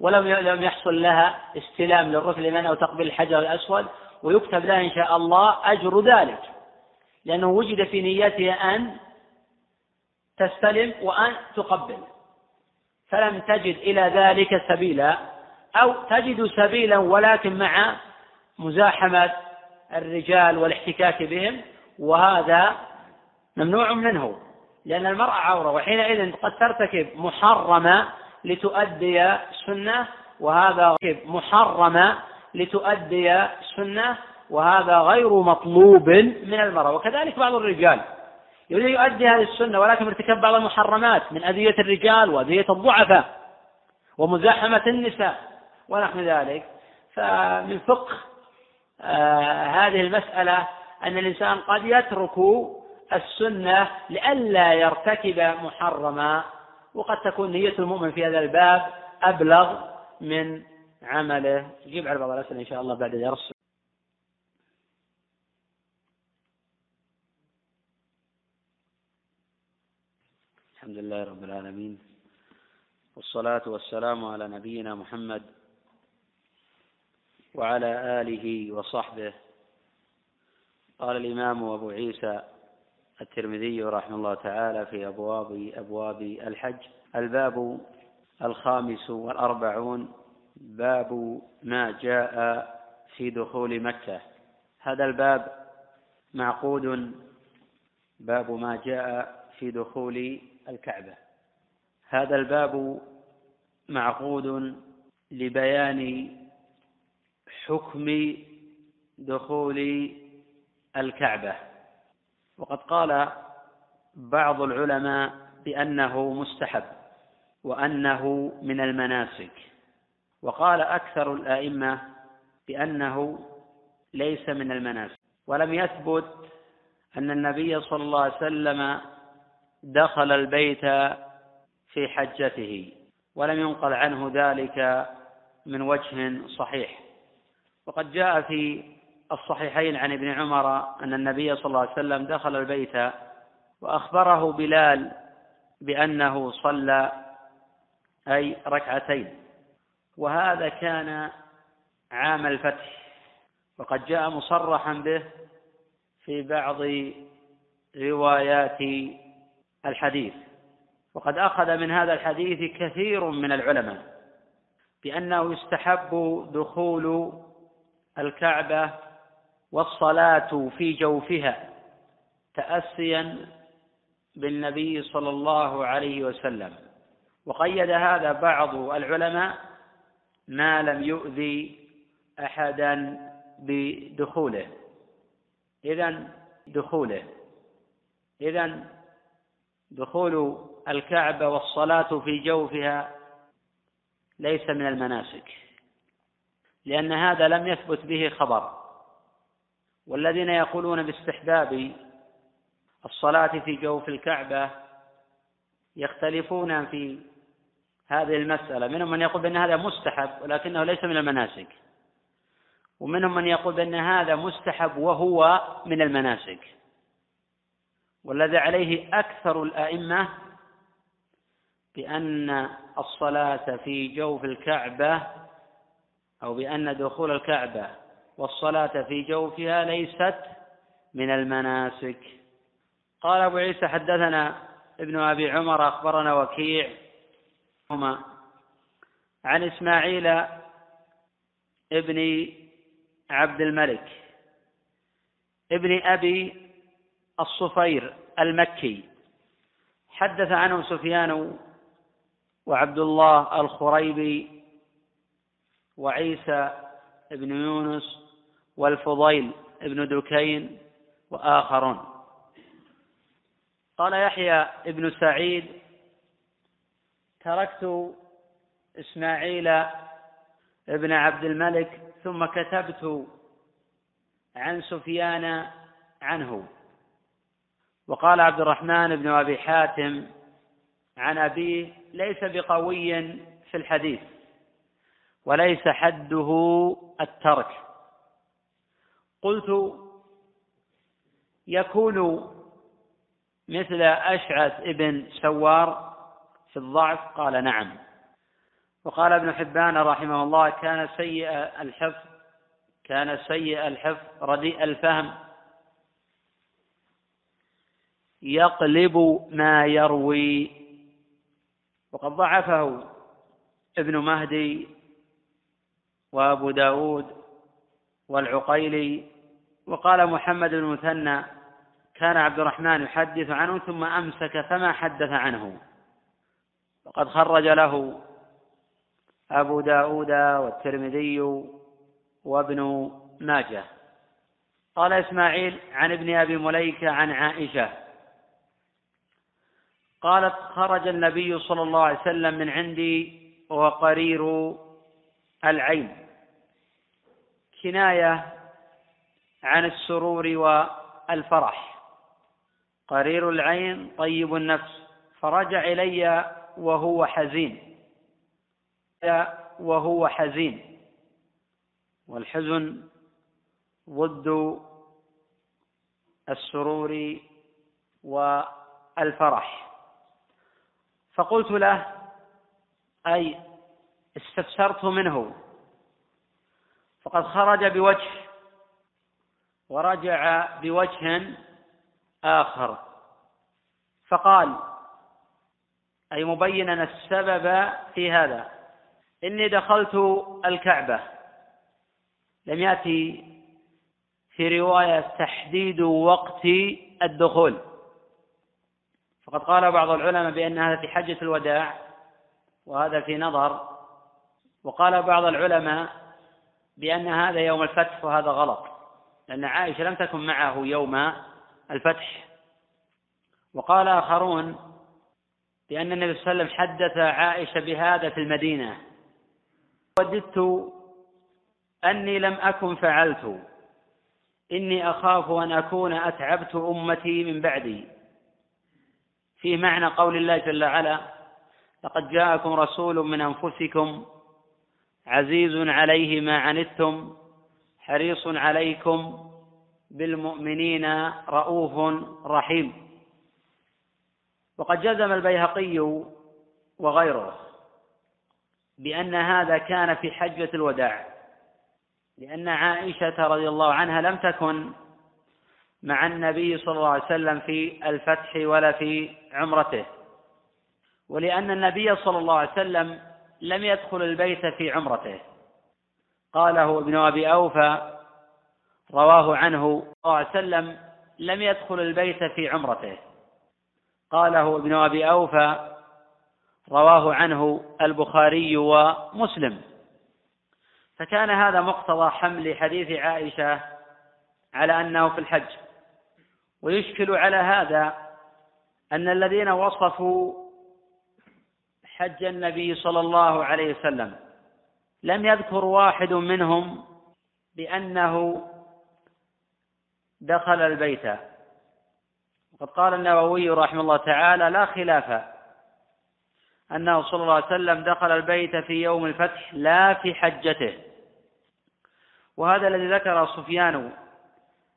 ولم لم يحصل لها استلام للركن اليمين أو تقبيل الحجر الأسود ويكتب لها إن شاء الله أجر ذلك. لأنه وجد في نيتها أن تستلم وأن تقبل. فلم تجد إلى ذلك سبيلا أو تجد سبيلا ولكن مع مزاحمة الرجال والاحتكاك بهم وهذا ممنوع منه لأن المرأة عورة وحينئذ قد ترتكب محرمة لتؤدي سنة وهذا محرمة لتؤدي سنة وهذا غير مطلوب من المرأة. وكذلك بعض الرجال يريد يؤدي هذه السنة ولكن ارتكب بعض المحرمات من أذية الرجال وأذية الضعفاء ومزاحمة النساء ونحو ذلك. فمن فقه هذه المسألة أن الإنسان قد يترك السنة لئلا يرتكب محرما وقد تكون نية المؤمن في هذا الباب أبلغ من عمله. نجيب على بعض الأسئلة إن شاء الله بعد الدرس الحمد لله رب العالمين والصلاة والسلام على نبينا محمد وعلى آله وصحبه. قال الإمام أبو عيسى الترمذي رحمه الله تعالى في أبواب أبواب الحج. الباب الخامس والأربعون. باب ما جاء في دخول مكة. هذا الباب معقود. باب ما جاء في دخول الكعبة. هذا الباب معقود لبيان حكم دخول الكعبة. وقد قال بعض العلماء بأنه مستحب وأنه من المناسك. وقال أكثر الآئمة بأنه ليس من المناسك. ولم يثبت أن النبي صلى الله عليه وسلم دخل البيت في حجته ولم ينقل عنه ذلك من وجه صحيح. وقد جاء في الصحيحين عن ابن عمر أن النبي صلى الله عليه وسلم دخل البيت وأخبره بلال بأنه صلى أي ركعتين. وهذا كان عام الفتح. وقد جاء مصرحا به في بعض روايات الحديث. وقد أخذ من هذا الحديث كثير من العلماء بأنه يستحب دخول الكعبة والصلاة في جوفها تأسيا بالنبي صلى الله عليه وسلم. وقيد هذا بعض العلماء ما لم يؤذي أحدا بدخوله. إذا دخوله. إذا دخول الكعبة والصلاة في جوفها ليس من المناسك. لأن هذا لم يثبت به خبر. والذين يقولون باستحباب الصلاة في جوف الكعبة يختلفون في هذه المسألة. منهم من يقول بأن هذا مستحب ولكنه ليس من المناسك. ومنهم من يقول بأن هذا مستحب وهو من المناسك. والذي عليه أكثر الأئمة بأن الصلاة في جوف الكعبة أو بأن دخول الكعبة والصلاة في جوفها ليست من المناسك. قال أبو عيسى حدثنا ابن أبي عمر أخبرنا وكيع هما عن إسماعيل ابن عبد الملك ابن أبي الصفير المكي. حدث عنه سفيان وعبد الله الخريبي وعيسى بن يونس والفضيل بن دكين وآخرون. قال يحيى بن سعيد تركت إسماعيل ابن عبد الملك ثم كتبت عن سفيان عنه. وقال عبد الرحمن بن أبي حاتم عن أبيه ليس بقوي في الحديث. وليس حده الترك. قلت يكون مثل أشعث ابن سوار في الضعف؟ قال نعم. وقال ابن حبان رحمه الله كان سيء الحفظ كان سيء الحفظ رديء الفهم. يقلب ما يروي. وقد ضعفه ابن مهدي وأبو داود والعقيلي وقال محمد بن مثنى كان عبد الرحمن يحدث عنه ثم أمسك فما حدث عنه. وقد خرج له أبو داود والترمذي وابن ماجه. قال إسماعيل عن ابن أبي مليكة عن عائشة قالت خرج النبي صلى الله عليه وسلم من عندي وقرير العين. كناية عن السرور والفرح. قرير العين طيب النفس. فرجع إلي وهو حزين. وهو حزين. والحزن ضد السرور والفرح. فقلت له أي استفسرت منه. فقد خرج بوجه ورجع بوجه آخر. فقال أي مبينا السبب في هذا. إني دخلت الكعبة. لم يأتي في رواية تحديد وقت الدخول. فقد قال بعض العلماء بأن هذا في حجة الوداع وهذا في نظر. وقال بعض العلماء بأن هذا يوم الفتح وهذا غلط. لأن عائشة لم تكن معه يوم الفتح. وقال آخرون بأن النبي صلى الله عليه وسلم حدث عائشة بهذا في المدينة. وددت أني لم أكن فعلت. إني أخاف أن أكون أتعبت أمتي من بعدي. فيه معنى قول الله جل وعلا لقد جاءكم رسول من أنفسكم عزيز عليه ما عنتم حريص عليكم بالمؤمنين رؤوف رحيم. وقد جزم البيهقي وغيره بأن هذا كان في حجة الوداع لأن عائشة رضي الله عنها لم تكن مع النبي صلى الله عليه وسلم في الفتح ولا في عمرته. ولأن النبي صلى الله عليه وسلم لم يدخل البيت في عمرته. قاله ابن أبي أوفى رواه عنه صلى الله عليه وسلم لم يدخل البيت في عمرته. قاله ابن أبي أوفى رواه عنه البخاري ومسلم. فكان هذا مقتضى حمل حديث عائشة على أنه في الحج. ويشكل على هذا أن الذين وصفوا حج النبي صلى الله عليه وسلم. لم يذكر واحد منهم بأنه دخل البيت. وقد قال النووي رحمه الله تعالى لا خلاف أنه صلى الله عليه وسلم دخل البيت في يوم الفتح لا في حجته. وهذا الذي ذكر سفيان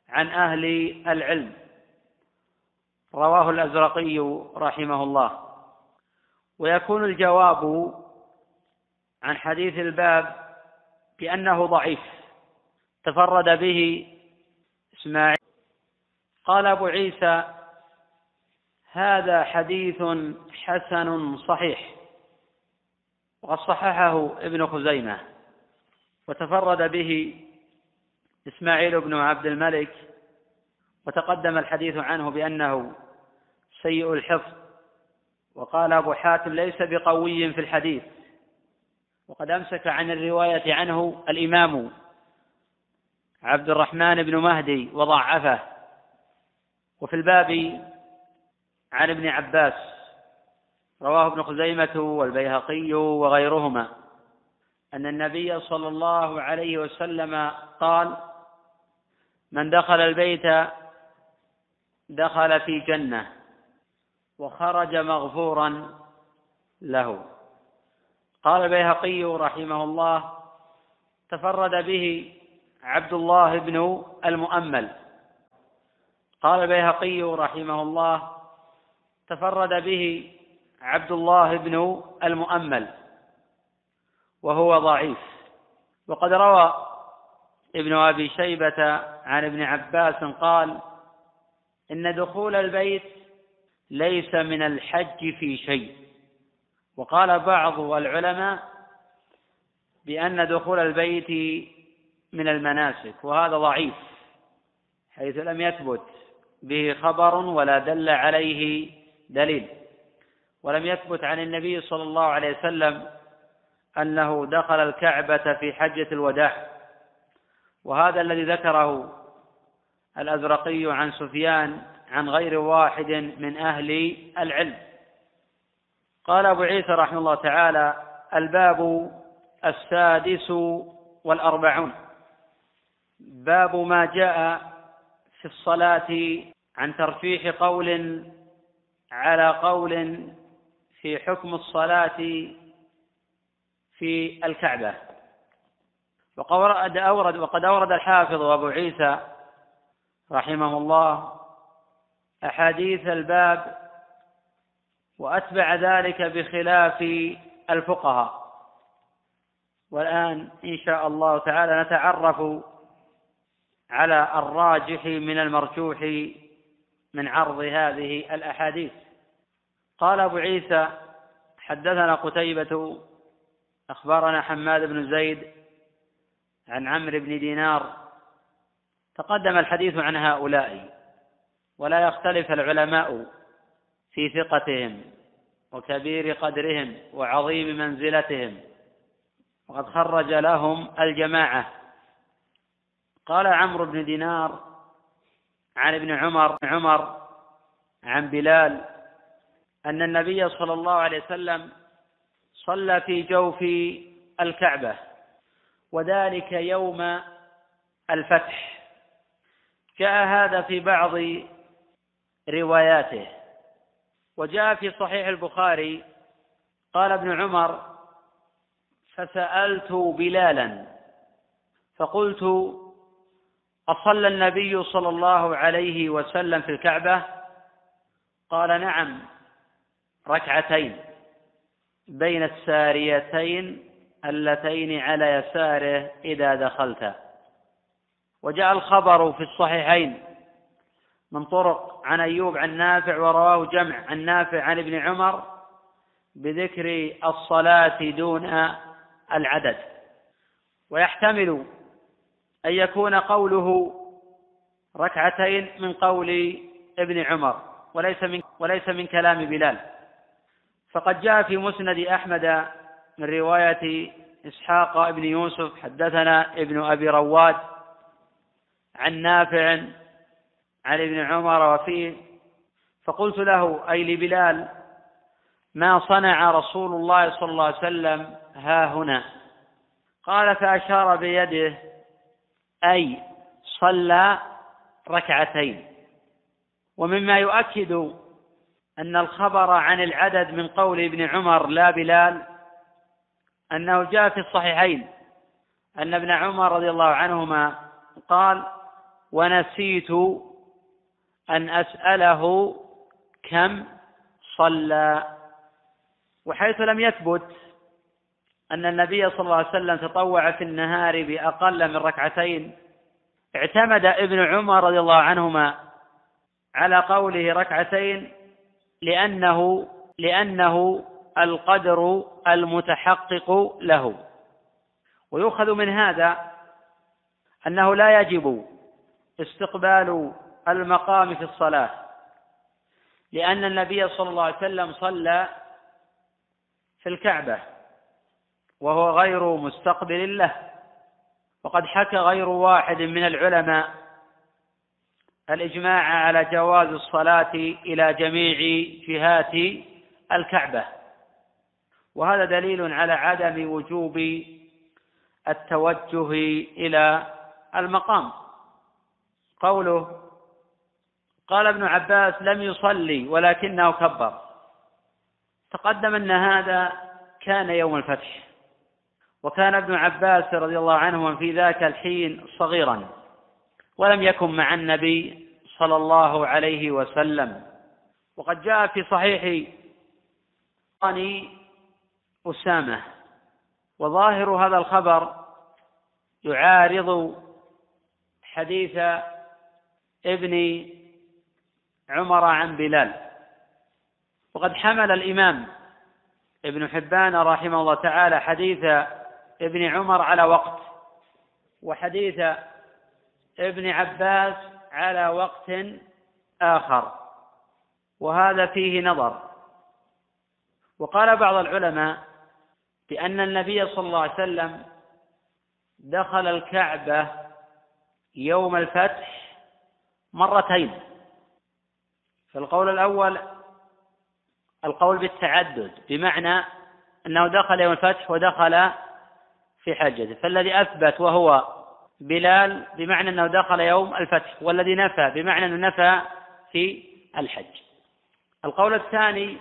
عن أهل العلم. رواه الأزرقي رحمه الله. ويكون الجواب عن حديث الباب بأنه ضعيف. تفرد به إسماعيل. قال أبو عيسى هذا حديث حسن صحيح. وقد صححه ابن خزيمة. وتفرد به إسماعيل بن عبد الملك. وتقدم الحديث عنه بأنه سيء الحفظ. وقال أبو حاتم ليس بقوي في الحديث. وقد أمسك عن الرواية عنه الإمام عبد الرحمن بن مهدي وضعفه. وفي الباب عن ابن عباس رواه ابن خزيمة والبيهقي وغيرهما أن النبي صلى الله عليه وسلم قال من دخل البيت دخل في جنة. وخرج مغفورا له. قال البيهقي رحمه الله تفرد به عبد الله بن المؤمل. قال البيهقي رحمه الله تفرد به عبد الله بن المؤمل وهو ضعيف. وقد روى ابن أبي شيبة عن ابن عباس قال إن دخول البيت ليس من الحج في شيء. وقال بعض العلماء بأن دخول البيت من المناسك وهذا ضعيف حيث لم يثبت به خبر ولا دل عليه دليل. ولم يثبت عن النبي صلى الله عليه وسلم أنه دخل الكعبة في حجة الوداع. وهذا الذي ذكره الأزرقي عن سفيان عن غير واحد من أهل العلم. قال أبو عيسى رحمه الله تعالى الباب السادس والأربعون. باب ما جاء في الصلاة عن ترفيح قول على قول في حكم الصلاة في الكعبة. وقد أورد وقد أورد الحافظ أبو عيسى رحمه الله أحاديث الباب وأتبع ذلك بخلاف الفقهاء. والآن إن شاء الله تعالى نتعرف على الراجح من المرجوح من عرض هذه الأحاديث. قال أبو عيسى حدثنا قتيبة أخبرنا حماد بن زيد عن عمرو بن دينار تقدم الحديث عن هؤلاء. ولا يختلف العلماء في ثقتهم وكبير قدرهم وعظيم منزلتهم. وقد خرج لهم الجماعة. قال عمرو بن دينار عن ابن عمر عمر عن بلال أن النبي صلى الله عليه وسلم صلى في جوف الكعبة وذلك يوم الفتح. جاء هذا في بعض رواياته. وجاء في صحيح البخاري قال ابن عمر فسألت بلالا فقلت أصلى النبي صلى الله عليه وسلم في الكعبة؟ قال نعم ركعتين بين الساريتين اللتين على يساره إذا دخلت. وجاء الخبر في الصحيحين من طرق عن أيوب عن نافع ورواه جمع عن نافع عن ابن عمر بذكر الصلاة دون العدد. ويحتمل أن يكون قوله ركعتين من قول ابن عمر وليس من وليس من كلام بلال. فقد جاء في مسند أحمد من رواية إسحاق ابن يوسف حدثنا ابن أبي رواد عن نافع عن ابن عمر وفيه فقلت له أي لبلال ما صنع رسول الله صلى الله عليه وسلم ها هنا؟ قال فأشار بيده أي صلى ركعتين. ومما يؤكد أن الخبر عن العدد من قول ابن عمر لا بلال أنه جاء في الصحيحين أن ابن عمر رضي الله عنهما قال ونسيت أن أسأله كم صلى. وحيث لم يثبت أن النبي صلى الله عليه وسلم تطوع في النهار بأقل من ركعتين اعتمد ابن عمر رضي الله عنهما على قوله ركعتين لأنه لأنه القدر المتحقق له. ويؤخذ من هذا أنه لا يجب استقبال المقام في الصلاة. لأن النبي صلى الله عليه وسلم صلى في الكعبة وهو غير مستقبل له وقد حكى غير واحد من العلماء الإجماع على جواز الصلاة إلى جميع جهات الكعبة. وهذا دليل على عدم وجوب التوجه إلى المقام. قوله قال ابن عباس لم يصلي ولكنه كبر. تقدم أن هذا كان يوم الفتح. وكان ابن عباس رضي الله عنهما في ذاك الحين صغيرا. ولم يكن مع النبي صلى الله عليه وسلم. وقد جاء في صحيح أسامة. وظاهر هذا الخبر يعارض حديث ابن عمر عن بلال. وقد حمل الإمام ابن حبان رحمه الله تعالى حديث ابن عمر على وقت وحديث ابن عباس على وقت آخر وهذا فيه نظر. وقال بعض العلماء بأن النبي صلى الله عليه وسلم دخل الكعبة يوم الفتح مرتين. فالقول الأول القول بالتعدد بمعنى أنه دخل يوم الفتح ودخل في حجته فالذي أثبت وهو بلال بمعنى أنه دخل يوم الفتح والذي نفى بمعنى أنه نفى في الحج. القول الثاني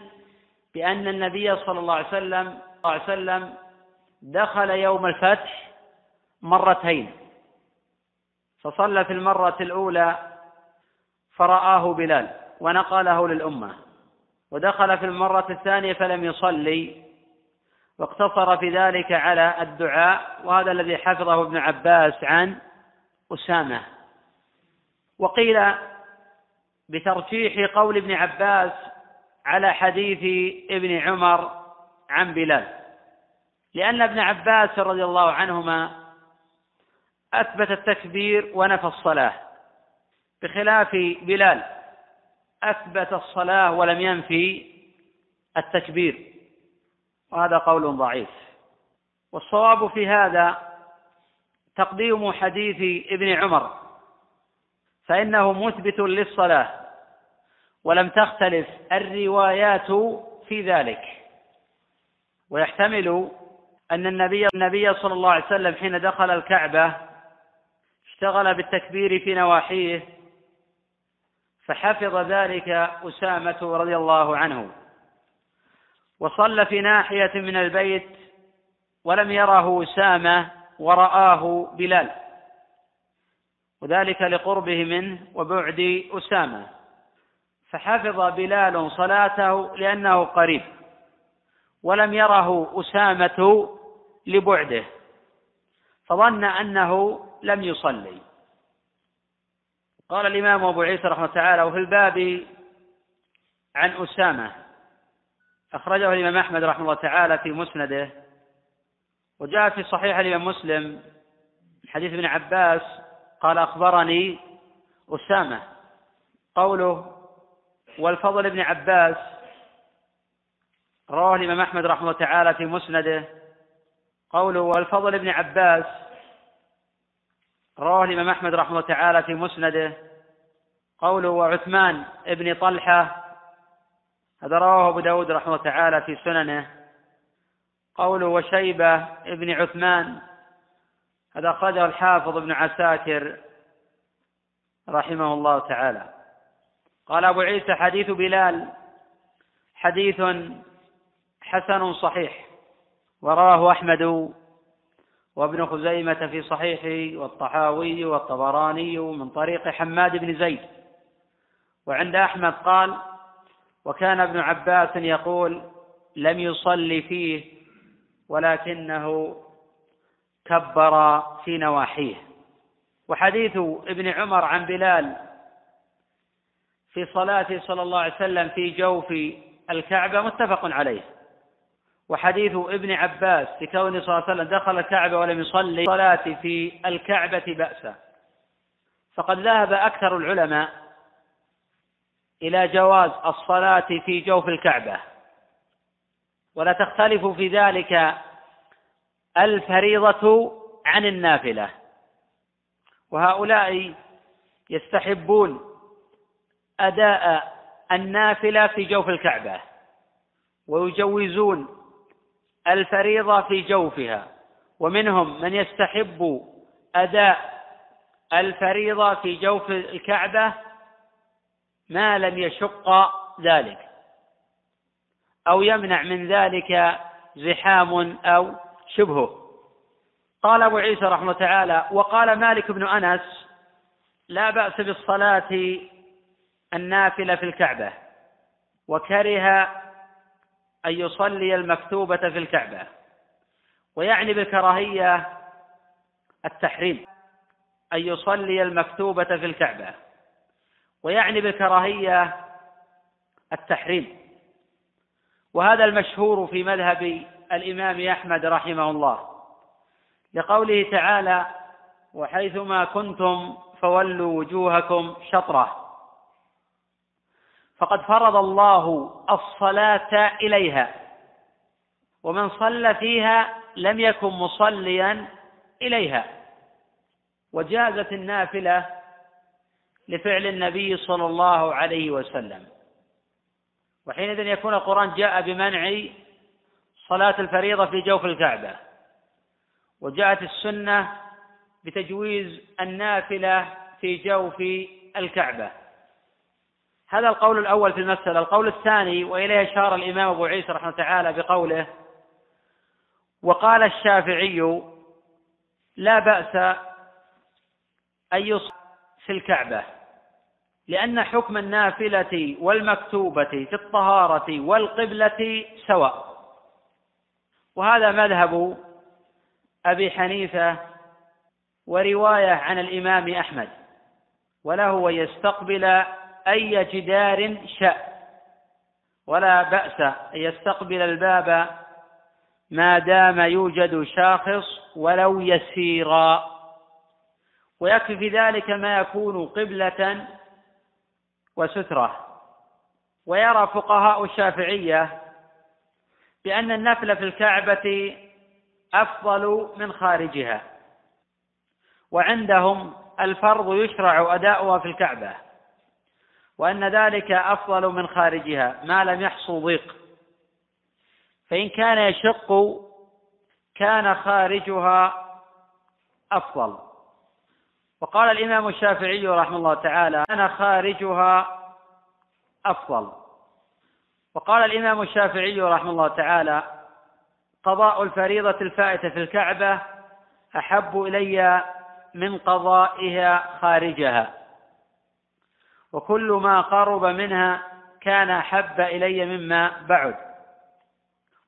بأن النبي صلى الله عليه وسلم صلى الله عليه وسلم دخل يوم الفتح مرتين. فصلى في المرة الأولى فرآه بلال. ونقله للأمة. ودخل في المرة الثانية فلم يصلي واقتصر في ذلك على الدعاء وهذا الذي حفظه ابن عباس عن أسامة. وقيل بترجيح قول ابن عباس على حديث ابن عمر عن بلال. لأن ابن عباس رضي الله عنهما أثبت التكبير ونفى الصلاة بخلاف بلال. أثبت الصلاة ولم ينفي التكبير. وهذا قول ضعيف. والصواب في هذا تقديم حديث ابن عمر. فإنه مثبت للصلاة ولم تختلف الروايات في ذلك. ويحتمل أن النبي النبي صلى الله عليه وسلم حين دخل الكعبة اشتغل بالتكبير في نواحيه فحفظ ذلك أسامة رضي الله عنه. وصلى في ناحية من البيت ولم يره أسامة ورآه بلال. وذلك لقربه منه وبعد أسامة. فحفظ بلال صلاته لأنه قريب. ولم يره أسامة لبعده. فظن أنه لم يصلي. قال الإمام أبو عيسى رحمه تعالى وفي الباب عن أسامة. أخرجه الإمام أحمد رحمه الله تعالى في مسنده. وجاء في صحيح الإمام مسلم حديث ابن عباس قال أخبرني أسامة. قوله والفضل ابن عباس. رواه الإمام أحمد رحمه الله تعالى في مسنده. قوله والفضل ابن عباس. رواه الإمام أحمد رحمه الله تعالى في مسنده. قوله وعثمان ابن طلحة هذا رواه أبو داود رحمه الله تعالى في سننه. قوله وشيبة ابن عثمان هذا أخرجه الحافظ ابن عساكر رحمه الله تعالى. قال أبو عيسى حديث بلال حديث حسن صحيح ورواه أحمد وابن خزيمة في صحيحه والطحاوي والطبراني من طريق حماد بن زيد. وعند أحمد قال وكان ابن عباس يقول لم يصلي فيه ولكنه كبر في نواحيه. وحديث ابن عمر عن بلال في صلاته صلى الله عليه وسلم في جوف الكعبة متفق عليه. وحديث ابن عباس في كونه صلى الله عليه وسلم دخل الكعبة ولم يصلي صلاة في الكعبة بأسا. فقد ذهب أكثر العلماء إلى جواز الصلاة في جوف الكعبة. ولا تختلف في ذلك الفريضة عن النافلة. وهؤلاء يستحبون أداء النافلة في جوف الكعبة. ويجوزون الفريضة في جوفها. ومنهم من يستحب أداء الفريضة في جوف الكعبة ما لم يشق ذلك أو يمنع من ذلك زحام أو شبهه. قال أبو عيسى رحمه الله تعالى وقال مالك بن أنس لا بأس بالصلاة النافلة في الكعبة وكره أن يصلي المكتوبة في الكعبة ويعني بالكراهية التحريم أن يصلي المكتوبة في الكعبة ويعني بالكراهية التحريم. وهذا المشهور في مذهب الإمام أحمد رحمه الله لقوله تعالى وحيثما كنتم فولوا وجوهكم شطره فقد فرض الله الصلاة إليها. ومن صلى فيها لم يكن مصليا إليها. وجازت النافلة لفعل النبي صلى الله عليه وسلم. وحينئذ يكون القرآن جاء بمنع صلاة الفريضة في جوف الكعبة. وجاءت السنة بتجويز النافلة في جوف الكعبة. هذا القول الأول في المسألة. القول الثاني وإليه أشار الإمام أبو عيسى رحمه تعالى بقوله وقال الشافعي لا بأس أن يصلي في الكعبة لأن حكم النافلة والمكتوبة في الطهارة والقبلة سواء. وهذا مذهب أبي حنيفة ورواية عن الإمام أحمد وله يستقبل أي جدار شاء ولا بأس أن يستقبل الباب ما دام يوجد شاخص ولو يسيرا. ويكفي في ذلك ما يكون قبلة وسترة. ويرى فقهاء الشافعية بأن النفل في الكعبة أفضل من خارجها وعندهم الفرض يشرع أداؤها في الكعبة. وأن ذلك أفضل من خارجها ما لم يحصل ضيق. فإن كان يشق كان خارجها أفضل. وقال الإمام الشافعي رحمه الله تعالى كان خارجها أفضل. وقال الإمام الشافعي رحمه الله تعالى قضاء الفريضة الفائتة في الكعبة أحب إلي من قضائها خارجها. وكل ما قرب منها كان أحب إلي مما بعد.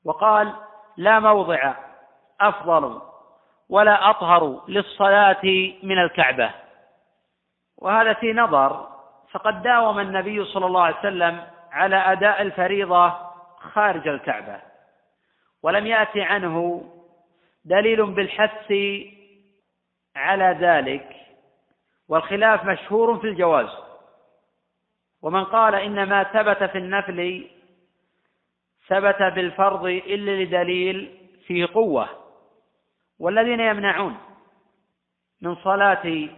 وقال لا موضع أفضل ولا أطهر للصلاة من الكعبة. وهذا في نظر فقد داوم النبي صلى الله عليه وسلم على أداء الفريضة خارج الكعبة. ولم يأتي عنه دليل بالحث على ذلك والخلاف مشهور في الجواز. ومن قال إن ما ثبت في النفل ثبت بالفرض إلا لدليل فيه قوة. والذين يمنعون من صلاة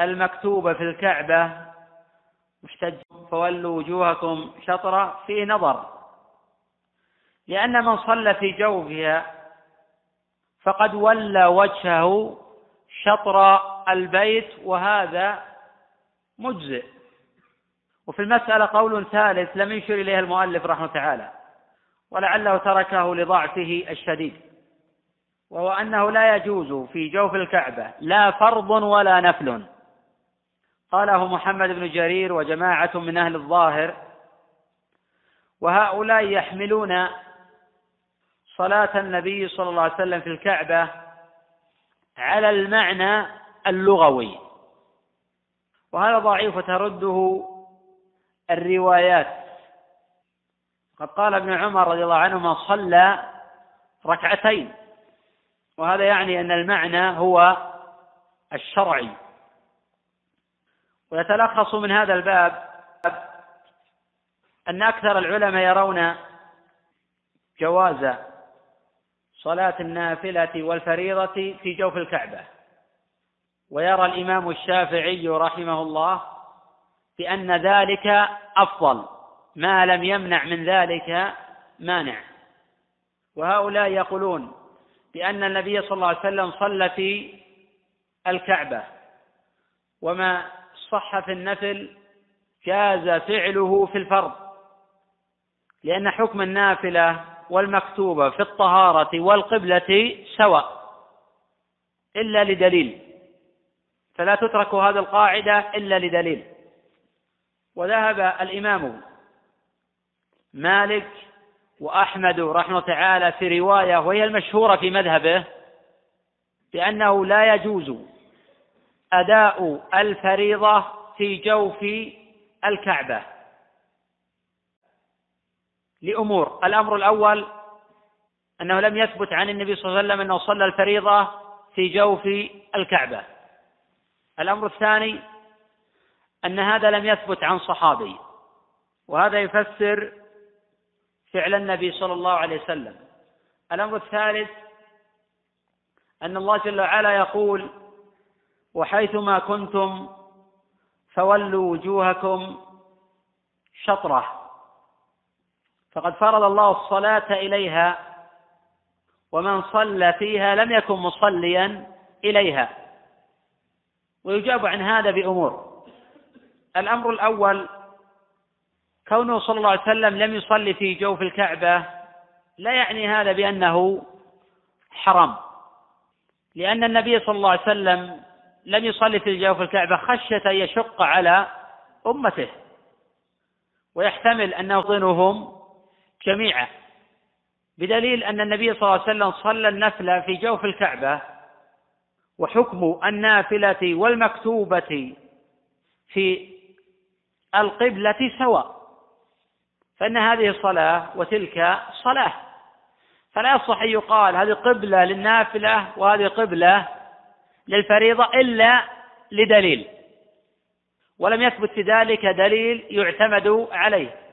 المكتوبة في الكعبة محتج فولوا وجوهكم شطرة فيه نظر. لأن من صلى في جوفها فقد ولى وجهه شطر البيت وهذا مجزئ. وفي المسألة قول ثالث لم يشر إليه المؤلف رحمه تعالى ولعله تركه لضعفه الشديد وهو أنه لا يجوز في جوف الكعبة لا فرض ولا نفل. قاله محمد بن جرير وجماعة من أهل الظاهر وهؤلاء يحملون صلاة النبي صلى الله عليه وسلم في الكعبة على المعنى اللغوي وهذا ضعيف ترده الروايات. قد قال ابن عمر رضي الله عنهما صلى ركعتين. وهذا يعني أن المعنى هو الشرعي. ويتلخص من هذا الباب أن أكثر العلماء يرون جواز صلاة النافلة والفريضة في جوف الكعبة. ويرى الإمام الشافعي رحمه الله بأن ذلك أفضل. ما لم يمنع من ذلك مانع. وهؤلاء يقولون بأن النبي صلى الله عليه وسلم صلى في الكعبة وما صح في النفل جاز فعله في الفرض لأن حكم النافلة والمكتوبة في الطهارة والقبلة سواء إلا لدليل. فلا تترك هذه القاعدة إلا لدليل. وذهب الإمام مالك وأحمد رحمه تعالى في رواية وهي المشهورة في مذهبه بأنه لا يجوز أداء الفريضة في جوف الكعبة لأمور. الأمر الأول أنه لم يثبت عن النبي صلى الله عليه وسلم أنه صلى الفريضة في جوف الكعبة. الأمر الثاني أن هذا لم يثبت عن صحابي وهذا يفسر فعل النبي صلى الله عليه وسلم. الأمر الثالث أن الله جل وعلا يقول وحيثما كنتم فولوا وجوهكم شطرة. فقد فرض الله الصلاة إليها ومن صلى فيها لم يكن مصليا إليها. ويجاب عن هذا بأمور. الأمر الأول كونه صلى الله عليه وسلم لم يصلي في جوف الكعبة لا يعني هذا بأنه حرام. لأن النبي صلى الله عليه وسلم لم يصلي في جوف الكعبة خشية أن يشق على أمته ويحتمل أن يظنهم جميعا. بدليل أن النبي صلى الله عليه وسلم صلى النفل في جوف الكعبة وحكم النافلة والمكتوبة في القبلة سواء. فإن هذه صلاة وتلك صلاة. فلا يصح أن يقال هذه قبلة للنافلة وهذه قبلة للفريضة إلا لدليل. ولم يثبت في ذلك دليل يعتمد عليه.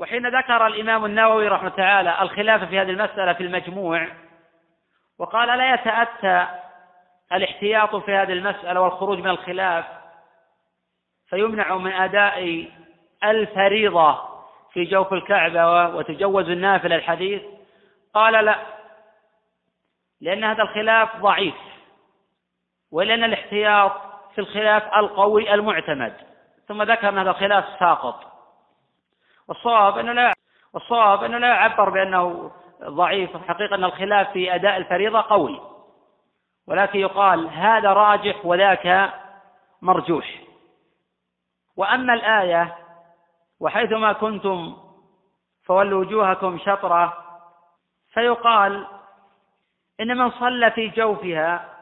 وحين ذكر الإمام النووي رحمه تعالى الخلاف في هذه المسألة في المجموع وقال لا يتأتى الاحتياط في هذه المسألة والخروج من الخلاف فيمنع من أداء الفريضة في جوف الكعبة وتجوز النافلة الحديث. قال لا لأن هذا الخلاف ضعيف ولأن الاحتياط في الخلاف القوي المعتمد ثم ذكر أن هذا الخلاف ساقط. والصواب أنه لا والصواب أنه لا يعبر بأنه ضعيف الحقيقة أن الخلاف في أداء الفريضة قوي. ولكن يقال هذا راجح وذاك مرجوح. وأما الآية وحيثما كنتم فولوا وجوهكم شطرة فيقال إن من صلى في جوفها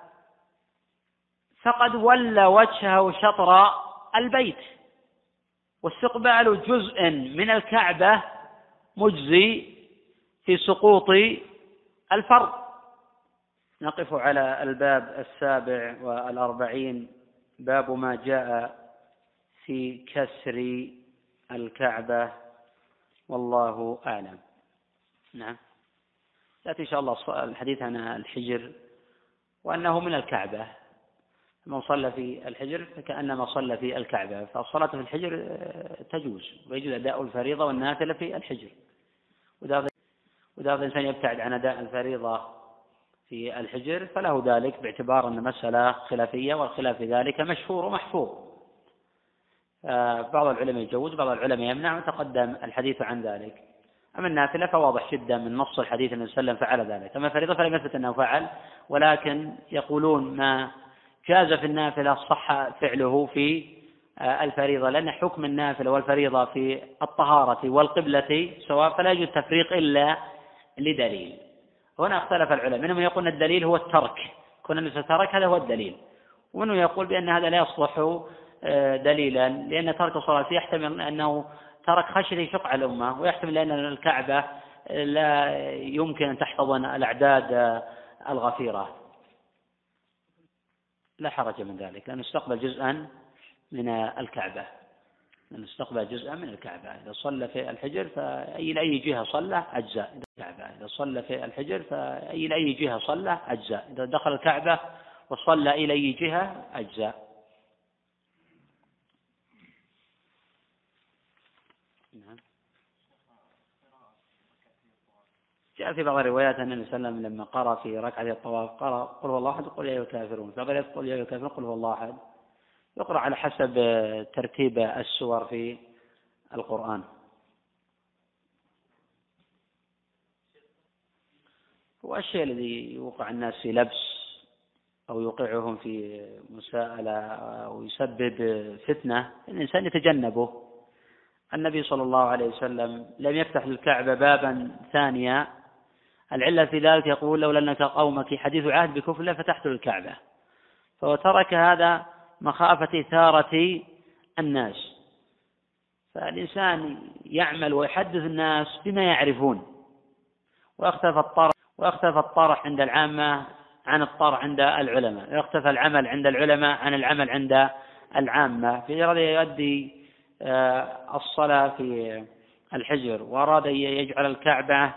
فقد ولى وجهه شطر البيت واستقبال جزء من الكعبة مجزي في سقوط الفرض. نقف على الباب السابع والأربعين باب ما جاء في كسر الكعبة والله أعلم. نعم. يأتي إن شاء الله الحديث عن الحجر وأنه من الكعبة. من صلى في الحجر فكأنما صلى في الكعبة. فالصلاة في الحجر آه، تجوز ويجوز أداء الفريضة والنافلة في الحجر. وإذا الإنسان يبتعد عن أداء الفريضة في الحجر فله ذلك باعتبار أن مسألة خلافية والخلاف في ذلك مشهور ومحفوظ. بعض العلماء يجوز بعض العلماء يمنع وتقدم الحديث عن ذلك. أما النافلة فواضح جدا من نص الحديث عليه وسلم فعل ذلك. أما الفريضة فلم يثبت أنه فعل ولكن يقولون ما جاز في النافلة صح فعله في آه، الفريضة لأن حكم النافلة والفريضة في الطهارة والقبلة سواء فلا يجوز التفريق إلا لدليل. هنا اختلف العلماء. منهم يقول الدليل هو الترك. كون النبي ترك هذا هو الدليل. ومنهم يقول بأن هذا لا يصلح آه، دليلا لأن ترك الصلاة يحتمل أنه ترك خشية يشق على الأمة ويحتمل لأن الكعبة لا يمكن أن تحتضن الأعداد الغفيرة. لا حرج من ذلك لأنه استقبل جزءا من الكعبة. لأنه استقبل جزءا من الكعبة. إذا صلى في الحجر فأي لأي جهة صلى أجزاء الكعبة. إذا صلى في الحجر فأي لأي جهة صلى أجزاء. إذا دخل الكعبة وصلى إلى أي جهة أجزاء نعم جاء في بعض الروايات أن النبي صلى الله عليه وسلم لما قرأ في ركعة الطواف قرأ قل هو الله أحد قل يا أيها الكافرون بعض قل يا أيها الكافرون قل هو الله أحد يقرأ على حسب ترتيب السور في القرآن. هو الشيء الذي يوقع الناس في لبس أو يوقعهم في مساءلة أو يسبب فتنة الإنسان يتجنبه. النبي صلى الله عليه وسلم لم يفتح للكعبة بابا ثانيا العلة في ذلك يقول لولا أنك قومك حديث عهد بكفر لفتحت للكعبة فهو ترك هذا مخافة إثارة الناس. فالإنسان يعمل ويحدث الناس بما يعرفون. ويختلف الطرح ويختلف الطرح عند العامة عن الطرح عند العلماء. ويختلف العمل عند العلماء عن العمل عند العامة. في هذا يؤدي آه، الصلاة في الحجر. وأراد أن يجعل الكعبة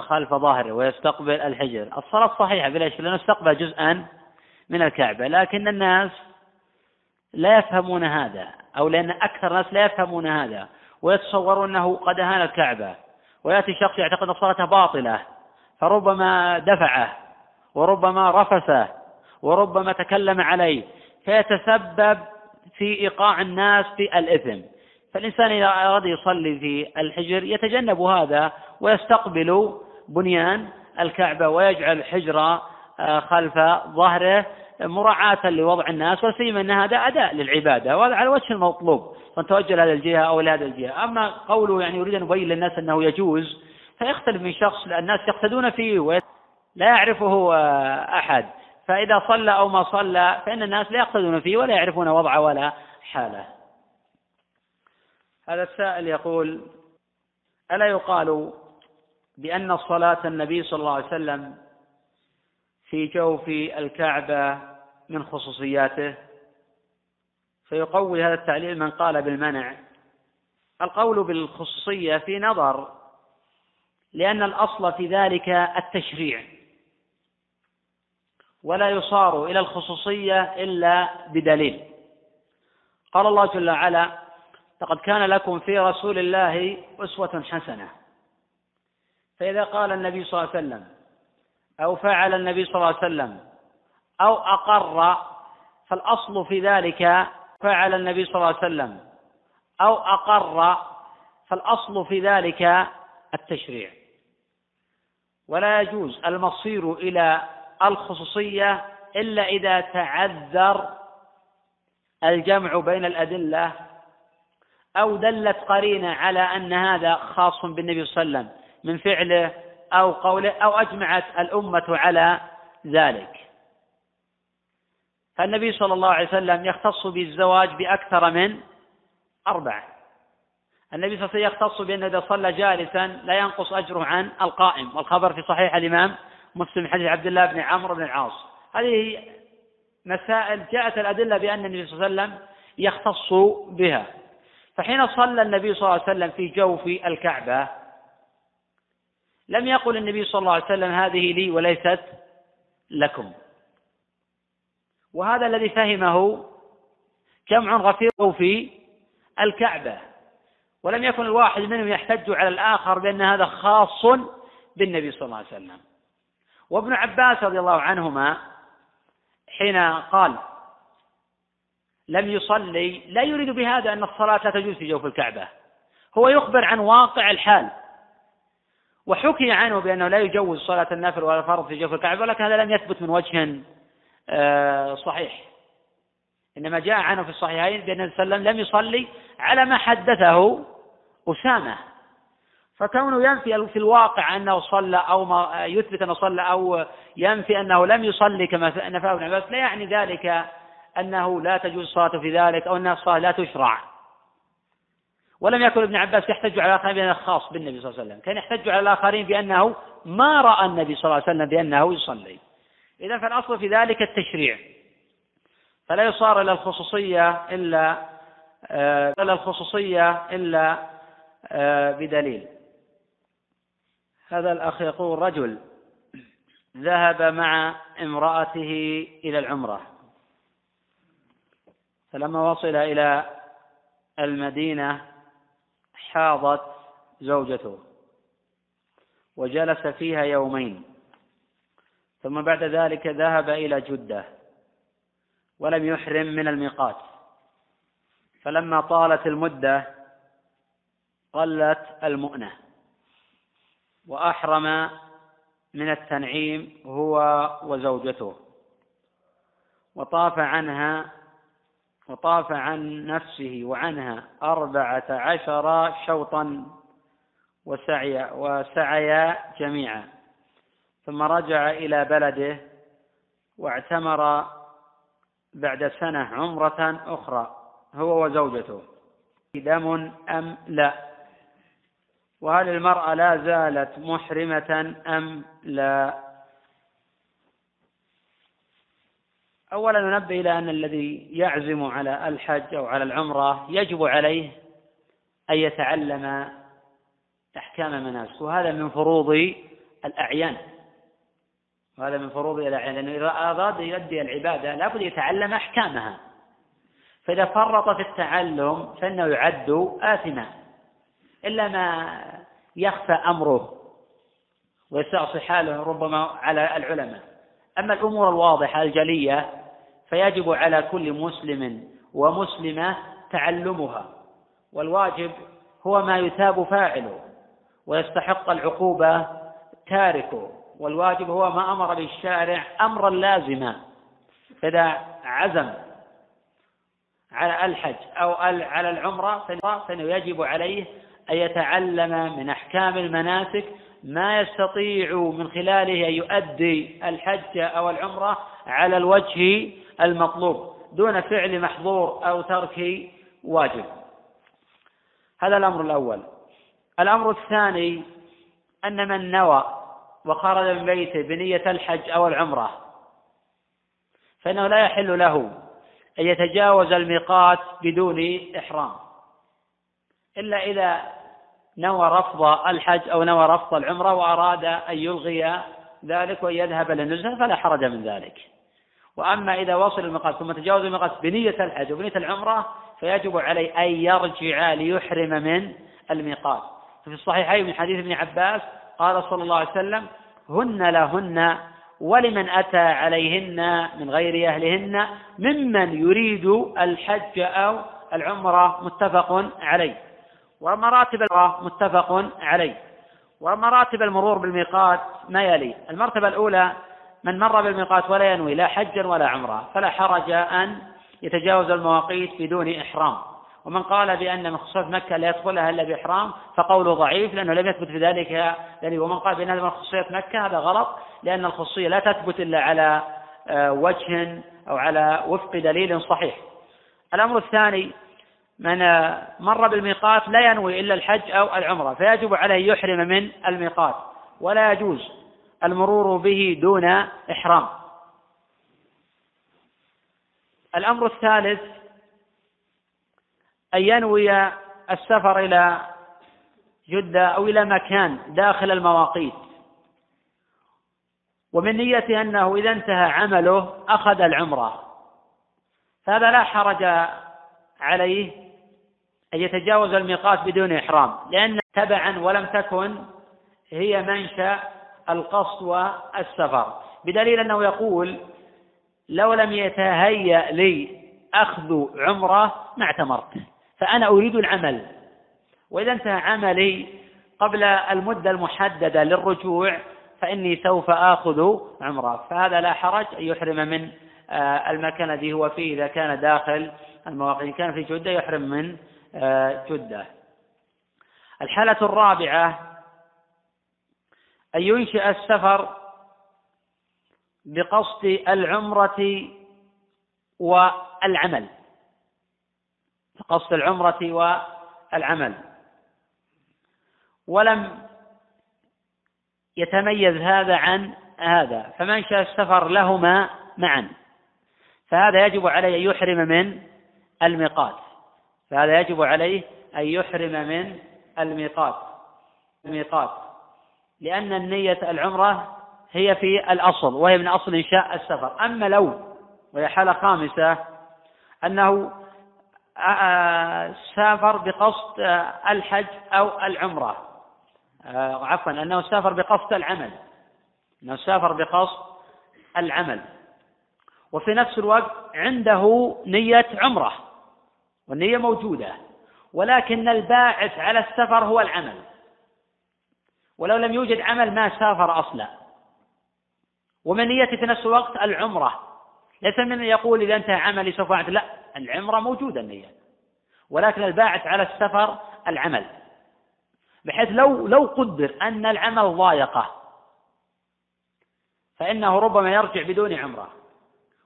خلف ظهره ويستقبل الحجر. الصلاة صحيحة بلا شك لأنه استقبل جزءا من الكعبة لكن الناس لا يفهمون هذا أو لأن أكثر الناس لا يفهمون هذا ويتصورون أنه قد أهان الكعبة ويأتي شخص يعتقد أن صلاته باطلة فربما دفعه وربما رفسه وربما تكلم عليه فيتسبب في إيقاع الناس في الإثم. فالإنسان إذا أراد يصلي في الحجر يتجنب هذا ويستقبل بنيان الكعبة ويجعل الحجر آه، خلف ظهره مراعاة لوضع الناس وسيما أن هذا أداء للعبادة وهذا على وجه المطلوب توجه لهذه الجهة أو لهذه الجهة. أما قوله يعني يريد أن يبين للناس أنه يجوز فيختلف من شخص لأن الناس يقتدون فيه لا يعرفه آه، أحد. فإذا صلى أو ما صلى فإن الناس لا يقتدون فيه ولا يعرفون وضعه ولا حاله. هذا السائل يقول ألا يقال بأن صلاة النبي صلى الله عليه وسلم في جوف الكعبة من خصوصياته؟ فيقوي هذا التعليل من قال بالمنع. القول بالخصوصية في نظر لأن الأصل في ذلك التشريع ولا يصار إلى الخصوصية إلا بدليل. قال الله جل وعلا لقد كان لكم في رسول الله أسوة حسنة. فإذا قال النبي صلى الله عليه وسلم أو فعل النبي صلى الله عليه وسلم أو أقر فالأصل في ذلك فعل النبي صلى الله عليه وسلم أو أقر فالأصل في ذلك التشريع. ولا يجوز المصير إلى الخصوصية إلا إذا تعذر الجمع بين الأدلة أو دلت قرينة على أن هذا خاص بالنبي صلى الله عليه وسلم من فعله أو قوله أو أجمعت الأمة على ذلك. فالنبي صلى الله عليه وسلم يختص بالزواج بأكثر من أربع النبي صلى الله عليه وسلم يختص بأنه إذا صلى جالسا لا ينقص أجره عن القائم. والخبر في صحيح الإمام مسلم حديث عبد الله بن عمرو بن العاص. هذه مسائل جاءت الأدلة بأن النبي صلى الله عليه وسلم يختص بها. فحين صلى النبي صلى الله عليه وسلم في جوف الكعبة لم يقل النبي صلى الله عليه وسلم هذه لي وليست لكم. وهذا الذي فهمه جمع غفير في الكعبة. ولم يكن الواحد منهم يحتج على الآخر بأن هذا خاص بالنبي صلى الله عليه وسلم. وابن عباس رضي الله عنهما حين قال لم يصلي لا يريد بهذا أن الصلاة لا تجوز في جوف الكعبة. هو يخبر عن واقع الحال. وحكي عنه بأنه لا يجوز صلاة النافل ولا الفرض في جوف الكعبة ولكن هذا لم يثبت من وجه آه، صحيح. إنما جاء عنه في الصحيحين بأن النبي صلى لم يصلي على ما حدثه أسامة. فكونه ينفي في الواقع أنه صلى أو ما يثبت أنه صلى أو ينفي أنه لم يصلي كما نفاه ابن عباس لا يعني ذلك أنه لا تجوز الصلاة في ذلك أو أن الصلاة لا تشرع. ولم يكن ابن عباس يحتج على الآخرين بأنه خاص بالنبي صلى الله عليه وسلم. كان يحتج على الآخرين بأنه ما رأى النبي صلى الله عليه وسلم بأنه يصلي. إذا فالأصل في ذلك التشريع. فلا يصار إلى الخصوصية إلا آه، إلى الخصوصية إلا آه، بدليل. هذا الأخ يقول رجل ذهب مع امرأته إلى العمرة. فلما وصل إلى المدينة حاضت زوجته وجلس فيها يومين ثم بعد ذلك ذهب إلى جدة ولم يحرم من الميقات. فلما طالت المدة قلت المؤنة وأحرم من التنعيم هو وزوجته وطاف عنها وطاف عن نفسه وعنها أربعة عشر شوطا وسعي وسعيا جميعا. ثم رجع إلى بلده واعتمر بعد سنة عمرة أخرى هو وزوجته. دم أم لا؟ وهل المرأة لا زالت محرمة أم لا؟ أولا ننبه إلى أن الذي يعزم على الحج أو على العمرة يجب عليه أن يتعلم أحكام المناسك وهذا من فروض الأعيان. وهذا من فروض الأعيان لأنه إذا أراد يؤدي العبادة لابد يتعلم أحكامها. فإذا فرط في التعلم فإنه يعد آثما إلا ما يخفى أمره ويستعصي حاله ربما على العلماء. أما الأمور الواضحة الجلية فيجب على كل مسلم ومسلمة تعلمها. والواجب هو ما يثاب فاعله ويستحق العقوبة تاركه. والواجب هو ما أمر به الشارع أمرا لازما فإذا عزم على الحج أو على العمرة فإنه يجب عليه أن يتعلم من أحكام المناسك ما يستطيع من خلاله أن يؤدي الحج أو العمرة على الوجه المطلوب دون فعل محظور أو ترك واجب. هذا الأمر الأول. الأمر الثاني أن من نوى وخرج من بيته بنية الحج أو العمرة فإنه لا يحل له أن يتجاوز الميقات بدون إحرام. إلا إذا نوى رفض الحج أو نوى رفض العمرة وأراد أن يلغي ذلك وأن يذهب للنزهة فلا حرج من ذلك. وأما إذا وصل الميقات ثم تجاوز الميقات بنية الحج وبنية العمرة فيجب عليه أن يرجع ليحرم من الميقات. ففي الصحيحين من حديث ابن عباس قال صلى الله عليه وسلم هن لهن ولمن أتى عليهن من غير أهلهن ممن يريد الحج أو العمرة. متفق عليه. ومراتب متفق عليه. ومراتب المرور بالميقات ما يلي. المرتبة الأولى من مر بالميقات ولا ينوي لا حجا ولا عمرة فلا حرج أن يتجاوز المواقيت بدون إحرام. ومن قال بأن من خصوصيات مكة لا يدخلها إلا بإحرام فقوله ضعيف لأنه لم يثبت في ذلك دليل. ومن قال بأن خصوصيات مكة هذا غلط لأن الخصوصية لا تثبت إلا على آه، وجه أو على وفق دليل صحيح. الأمر الثاني من مر بالميقات لا ينوي إلا الحج أو العمرة فيجب عليه يحرم من الميقات ولا يجوز المرور به دون إحرام. الأمر الثالث أن ينوي السفر إلى جدة أو إلى مكان داخل المواقيت. ومن نيته أنه إذا انتهى عمله أخذ العمرة فهذا لا حرج عليه أن يتجاوز الميقات بدون إحرام لأن تبعا ولم تكن هي منشأ القصد والسفر. بدليل أنه يقول لو لم يتهيأ لي أخذ عمرة ما اعتمرت فأنا أريد العمل. وإذا انتهى عملي قبل المدة المحددة للرجوع فإني سوف آخذ عمرة. فهذا لا حرج أن يحرم من آه، المكان الذي هو فيه. إذا كان داخل المواقع إن كان في جدة يحرم من جدة. الحالة الرابعة أن ينشئ السفر بقصد العمرة والعمل. بقصد العمرة والعمل. ولم يتميز هذا عن هذا. فمنشأ السفر لهما معا. فهذا يجب عليه أن يحرم من الميقات. فهذا يجب عليه أن يحرم من الميقات الميقات. لأن النية العمرة هي في الأصل وهي من أصل إنشاء السفر. أما لو وهي حالة خامسة أنه سافر بقصد الحج أو العمرة. عفوا أنه سافر بقصد العمل. أنه سافر بقصد العمل. وفي نفس الوقت عنده نية عمرة. والنية موجودة ولكن الباعث على السفر هو العمل. ولو لم يوجد عمل ما سافر أصلا. ومن نيته في نفس الوقت العمرة. ليس من يقول إذا انتهى عملي سوف أعد لا العمرة موجودة النية. ولكن الباعث على السفر العمل. بحيث لو لو قدر أن العمل ضايقه فإنه ربما يرجع بدون عمرة.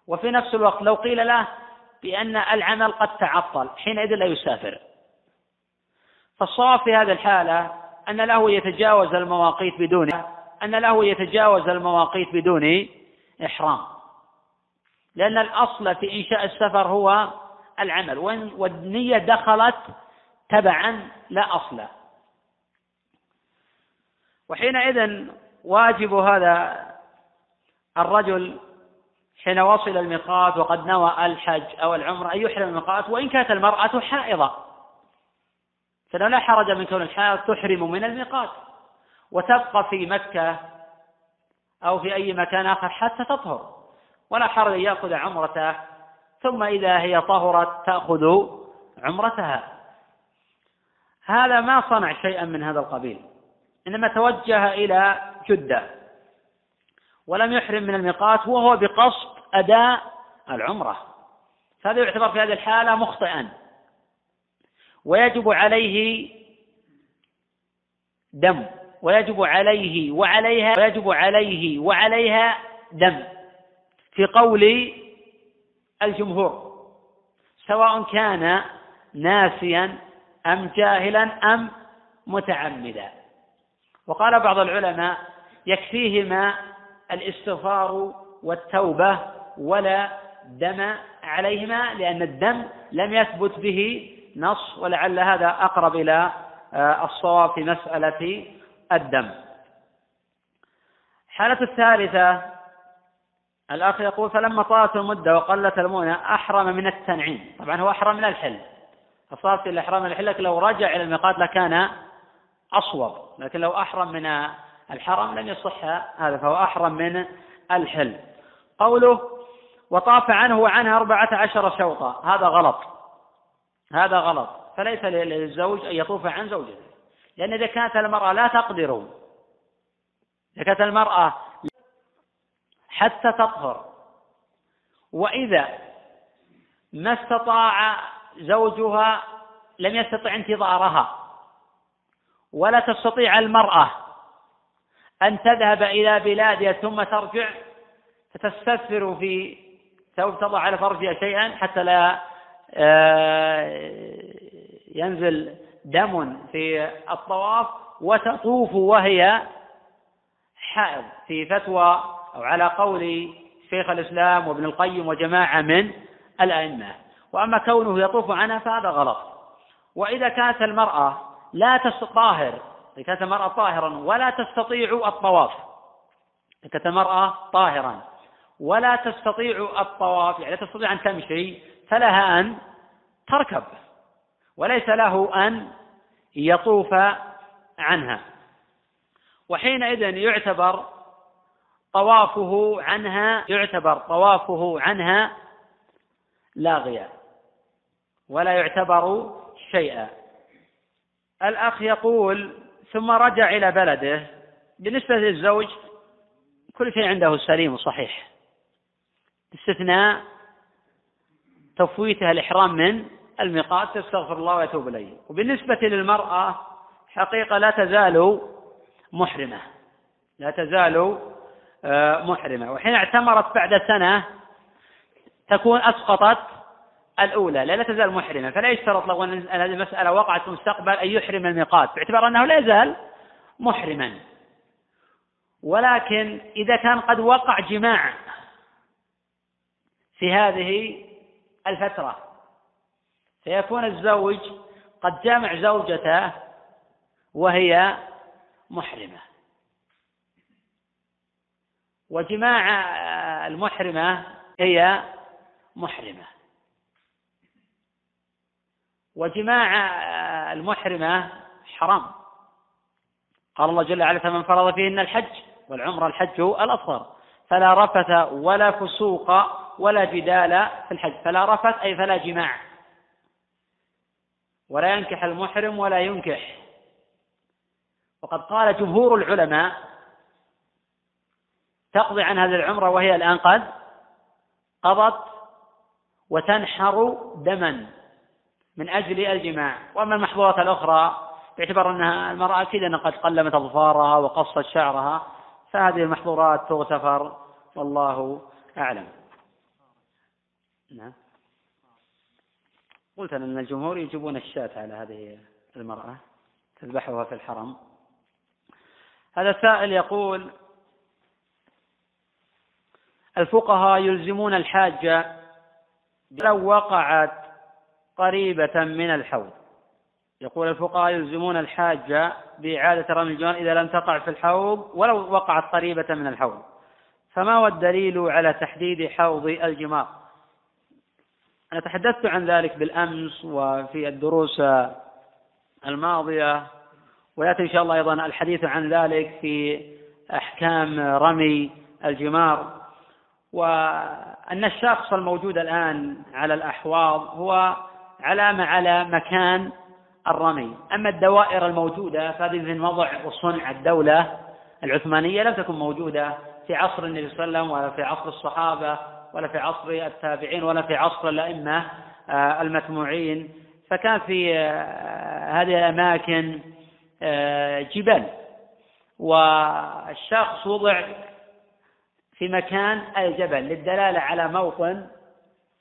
وفي نفس الوقت لو قيل له بأن العمل قد تعطل حينئذ لا يسافر. فالصواب في هذه الحالة أن له يتجاوز المواقيت بدون أن له يتجاوز المواقيت بدون إحرام. لأن الأصل في إنشاء السفر هو العمل والنية دخلت تبعا لا أصل. وحينئذ واجب هذا الرجل حين وصل الميقات وقد نوى الحج أو العمرة أن يحرم الميقات؟ وإن كانت المرأة حائضة. فإنه لا حرج من كون الحائض تحرم من الميقات. وتبقى في مكة أو في أي مكان آخر حتى تطهر. ولا حرج أن يأخذ عمرته ثم إذا هي طهرت تأخذ عمرتها. هذا ما صنع شيئا من هذا القبيل. إنما توجه إلى جدة. ولم يحرم من الميقات وهو بقصد أداء العمرة. فهذا يعتبر في هذه الحالة مخطئا. ويجب عليه دم. ويجب عليه وعليها ويجب عليه وعليها دم. في قول الجمهور سواء كان ناسيا أم جاهلا أم متعمدا. وقال بعض العلماء يكفيهما الاستغفار والتوبة ولا دم عليهما لأن الدم لم يثبت به نص ولعل هذا أقرب إلى آه، الصواب في مسألة الدم. الحالة الثالثة الأخ يقول فلما طالت المدة وقلت المؤنة أحرم من التنعيم. طبعا هو أحرم من الحل. فصارت الإحرام من الحل لكن لو رجع إلى الميقات لكان أصوب. لكن لو أحرم من الحرم لم يصح هذا فهو أحرم من الحل. قوله وطاف عنه وعنها أربعة عشر شوطا. هذا غلط. هذا غلط. فليس للزوج أن يطوف عن زوجته. لأن إذا كانت المرأة لا تقدر. إذا كانت المرأة حتى تطهر. وإذا ما استطاع زوجها لم يستطع انتظارها. ولا تستطيع المرأة أن تذهب إلى بلادها ثم ترجع فتستثمر في ثوب تضع على فرجها شيئا حتى لا آه، ينزل دم في الطواف وتطوف وهي حائض. في فتوى أو على قول شيخ الإسلام وابن القيم وجماعة من الأئمة. وأما كونه يطوف عنها فهذا غلط. وإذا كانت المرأة لا تستطاهر إذا كانت المرأة طاهرا ولا تستطيع الطواف إذا كانت المرأة طاهرا ولا تستطيع الطواف يعني لا تستطيع أن تمشي فلها أن تركب وليس له أن يطوف عنها. وحينئذ يعتبر طوافه عنها يعتبر طوافه عنها لاغيا ولا يعتبر شيئا. الأخ يقول ثم رجع إلى بلده. بالنسبة للزوج كل شيء عنده سليم وصحيح. باستثناء تفويتها الإحرام من الميقات تستغفر الله ويتوب إليه. وبالنسبة للمرأة حقيقة لا تزال محرمة. لا تزال آه، محرمة. وحين اعتمرت بعد سنة تكون أسقطت الأولى. لا, لا تزال محرمة. فلا يشترط له أن هذه المسألة وقعت في المستقبل أن يحرم الميقات باعتبار أنه لا يزال محرما. ولكن إذا كان قد وقع جماع في هذه الفترة. فيكون الزوج قد جامع زوجته وهي محرمة. وجماع المحرمة هي محرمة. وجماع المحرمة حرام. قال الله جل وعلا فمن فرض فيهن الحج والعمرة الحج الأصغر. فلا رفث ولا فسوق ولا جدال في الحج فلا رفث أي فلا جماع. ولا ينكح المحرم ولا ينكح. وقد قال جمهور العلماء تقضي عن هذه العمرة وهي الآن قد قضت وتنحر دما من أجل الجماع. وأما المحظورات الأخرى باعتبار أنها المرأة أكيد أنها قد قلمت أظفارها وقصت شعرها فهذه المحظورات تغتفر والله أعلم. نعم. قلت أن الجمهور يجيبون الشاة على هذه المرأة تذبحها في الحرم. هذا السائل يقول الفقهاء يلزمون الحاجة لو وقعت قريبة من الحوض. يقول الفقهاء يلزمون الحاجة بإعادة رمي الجوان إذا لم تقع في الحوض ولو وقعت قريبة من الحوض. فما هو الدليل على تحديد حوض الجمار؟ أنا تحدثت عن ذلك بالأمس وفي الدروس الماضية ويأتي إن شاء الله أيضا الحديث عن ذلك في أحكام رمي الجمار. وأن الشخص الموجود الآن على الأحواض هو علامة على مكان الرمي. أما الدوائر الموجودة فهذه من وضع وصنع الدولة العثمانية لم تكن موجودة في عصر النبي صلى الله عليه وسلم ولا في عصر الصحابة ولا في عصر التابعين ولا في عصر الأئمة آه، المتموعين فكان في آه، هذه الأماكن آه، جبال. والشخص وضع في مكان الجبل للدلالة على موطن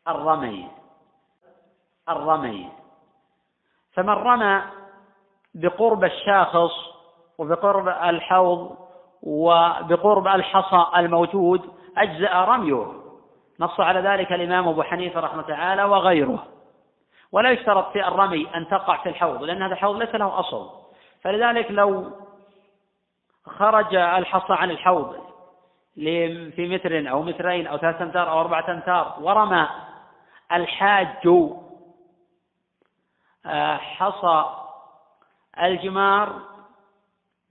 الرمي. الرمي. فمن رمى بقرب الشاخص وبقرب الحوض وبقرب الحصى الموجود أجزأ رميه. نص على ذلك الإمام أبو حنيفة رحمه تعالى وغيره. ولا يشترط في الرمي أن تقع في الحوض لأن هذا الحوض ليس له أصل. فلذلك لو خرج الحصى عن الحوض في متر أو مترين أو ثلاثة أمتار أو أربعة أمتار ورمى الحاج آه، حصى الجمار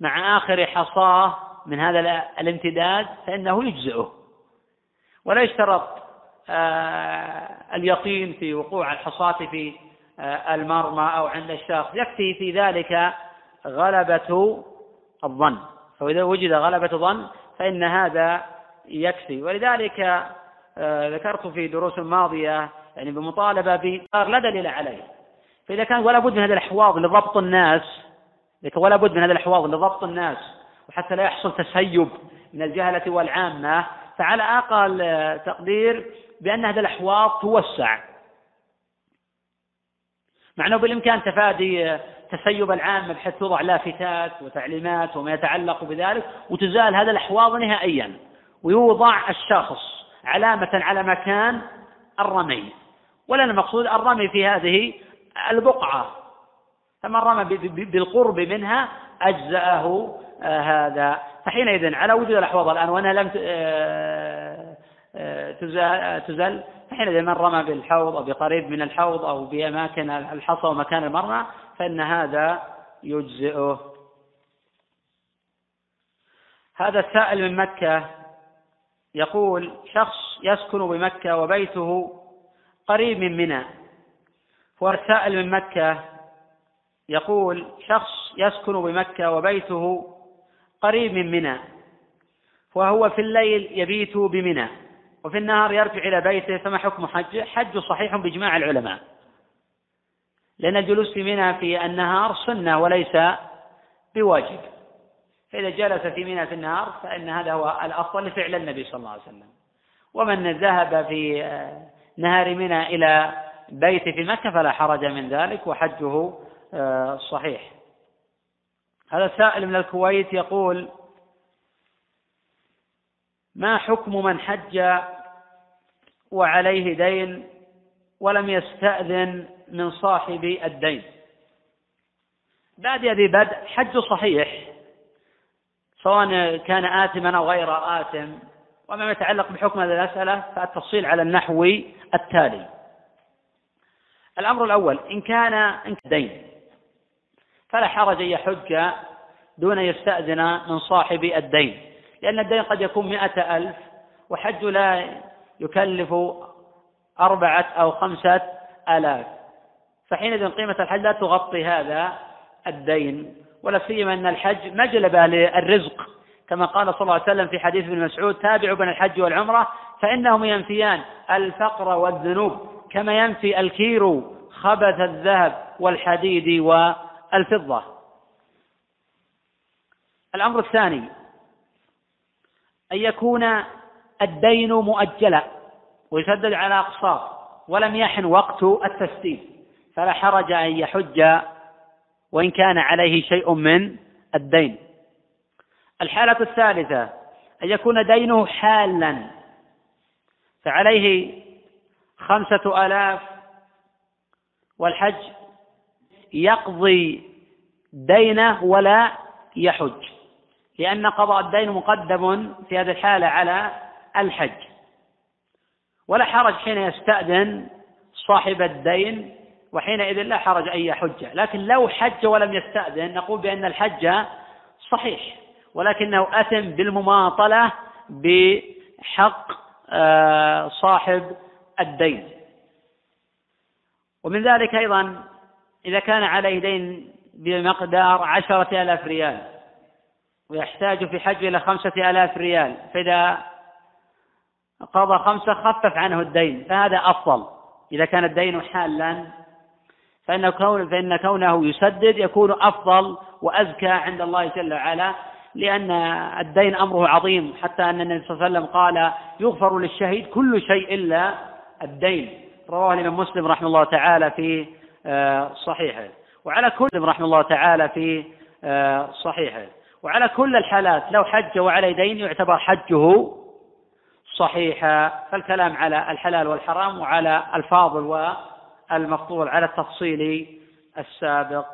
مع آخر حصاه من هذا الامتداد فإنه يجزئه. ولا يشترط آه، اليقين في وقوع الحصاة في آه، المرمى أو عند الشخص. يكفي في ذلك غلبة الظن. فإذا وجد غلبة ظن فإن هذا يكفي. ولذلك آه، ذكرت في دروس ماضية يعني بمطالبة لا دليل عليه. فإذا كان ولا بد من هذه الأحواض لضبط الناس ولا بد من هذه الأحواض لضبط الناس وحتى لا يحصل تسيب من الجهلة والعامة فعلى أقل تقدير بأن هذه الأحواض توسع. مع أنه بالإمكان تفادي تسيب العامة بحيث توضع لافتات وتعليمات وما يتعلق بذلك وتزال هذه الأحواض نهائيا. ويوضع الشخص علامة على مكان الرمي. ولنا المقصود الرمي في هذه البقعة. فمن رمى بالقرب منها أجزأه آه، هذا. فحينئذ على وجود الأحواض الآن وأنها لم آه، آه، تزل فحينئذ من رمى بالحوض أو بقريب من الحوض أو بأماكن الحصى ومكان المرمى فإن هذا يجزئه. هذا السائل من مكة يقول شخص يسكن بمكة وبيته قريب من منى والسائل من مكة يقول شخص يسكن بمكة وبيته قريب من منى وهو في الليل يبيت بمنى وفي النهار يرجع إلى بيته فما حكم حجه حج صحيح بإجماع العلماء. لأن الجلوس في منى في النهار سنة وليس بواجب. فإذا جلس في منى في النهار فإن هذا هو الأفضل لفعل النبي صلى الله عليه وسلم. ومن ذهب في نهار منى إلى بيت في مكة فلا حرج من ذلك وحجه آه، صحيح. هذا سائل من الكويت يقول ما حكم من حج وعليه دين ولم يستأذن من صاحب الدين؟ بعد ذي بدء حج صحيح سواء كان آثما أو غير آثم. وما يتعلق بحكم هذه المسألة فالتفصيل على النحو التالي. الأمر الأول إن كان دين فلا حرج أن يحج دون يستأذن من صاحب الدين. لأن الدين قد يكون مئة ألف وحج لا يكلف أربعة أو خمسة آلاف. فحينئذ قيمة الحج لا تغطي هذا الدين ولا سيما أن الحج مجلبة للرزق. كما قال صلى الله عليه وسلم في حديث ابن مسعود تابعوا بين الحج والعمرة فإنهم ينفيان الفقر والذنوب كما ينفي الكير خبث الذهب والحديد والفضة الأمر الثاني أن يكون الدين مؤجلا ويسدد على أقساط ولم يحن وقت التسديد فلا حرج أن يحج وإن كان عليه شيء من الدين. الحالة الثالثة أن يكون دينه حالا فعليه خمسة آلاف والحج يقضي دينه ولا يحج. لأن قضاء الدين مقدم في هذه الحالة على الحج. ولا حرج حين يستأذن صاحب الدين وحينئذ لا حرج أن يحج. لكن لو حج ولم يستأذن نقول بأن الحج صحيح. ولكنه أثم بالمماطلة بحق آه، صاحب الدين. ومن ذلك أيضا إذا كان عليه دين بمقدار عشرة آلاف ريال ويحتاج في حج إلى خمسة آلاف ريال فإذا قضى خمسة خفف عنه الدين فهذا أفضل. إذا كان الدين حالا فإن, كون فإن كونه يسدد يكون أفضل وأزكى عند الله جل وعلا لأن الدين أمره عظيم. حتى أن النبي صلى الله عليه وسلم قال يغفر للشهيد كل شيء إلا الدين. رواه الإمام مسلم رحمه الله تعالى في صحيحة. وعلى كل رحمه الله تعالى في آه، صحيحة. وعلى كل الحالات لو حج وعلى دين يعتبر حجه صحيحا فالكلام على الحلال والحرام وعلى الفاضل والمفضول على التفصيل السابق.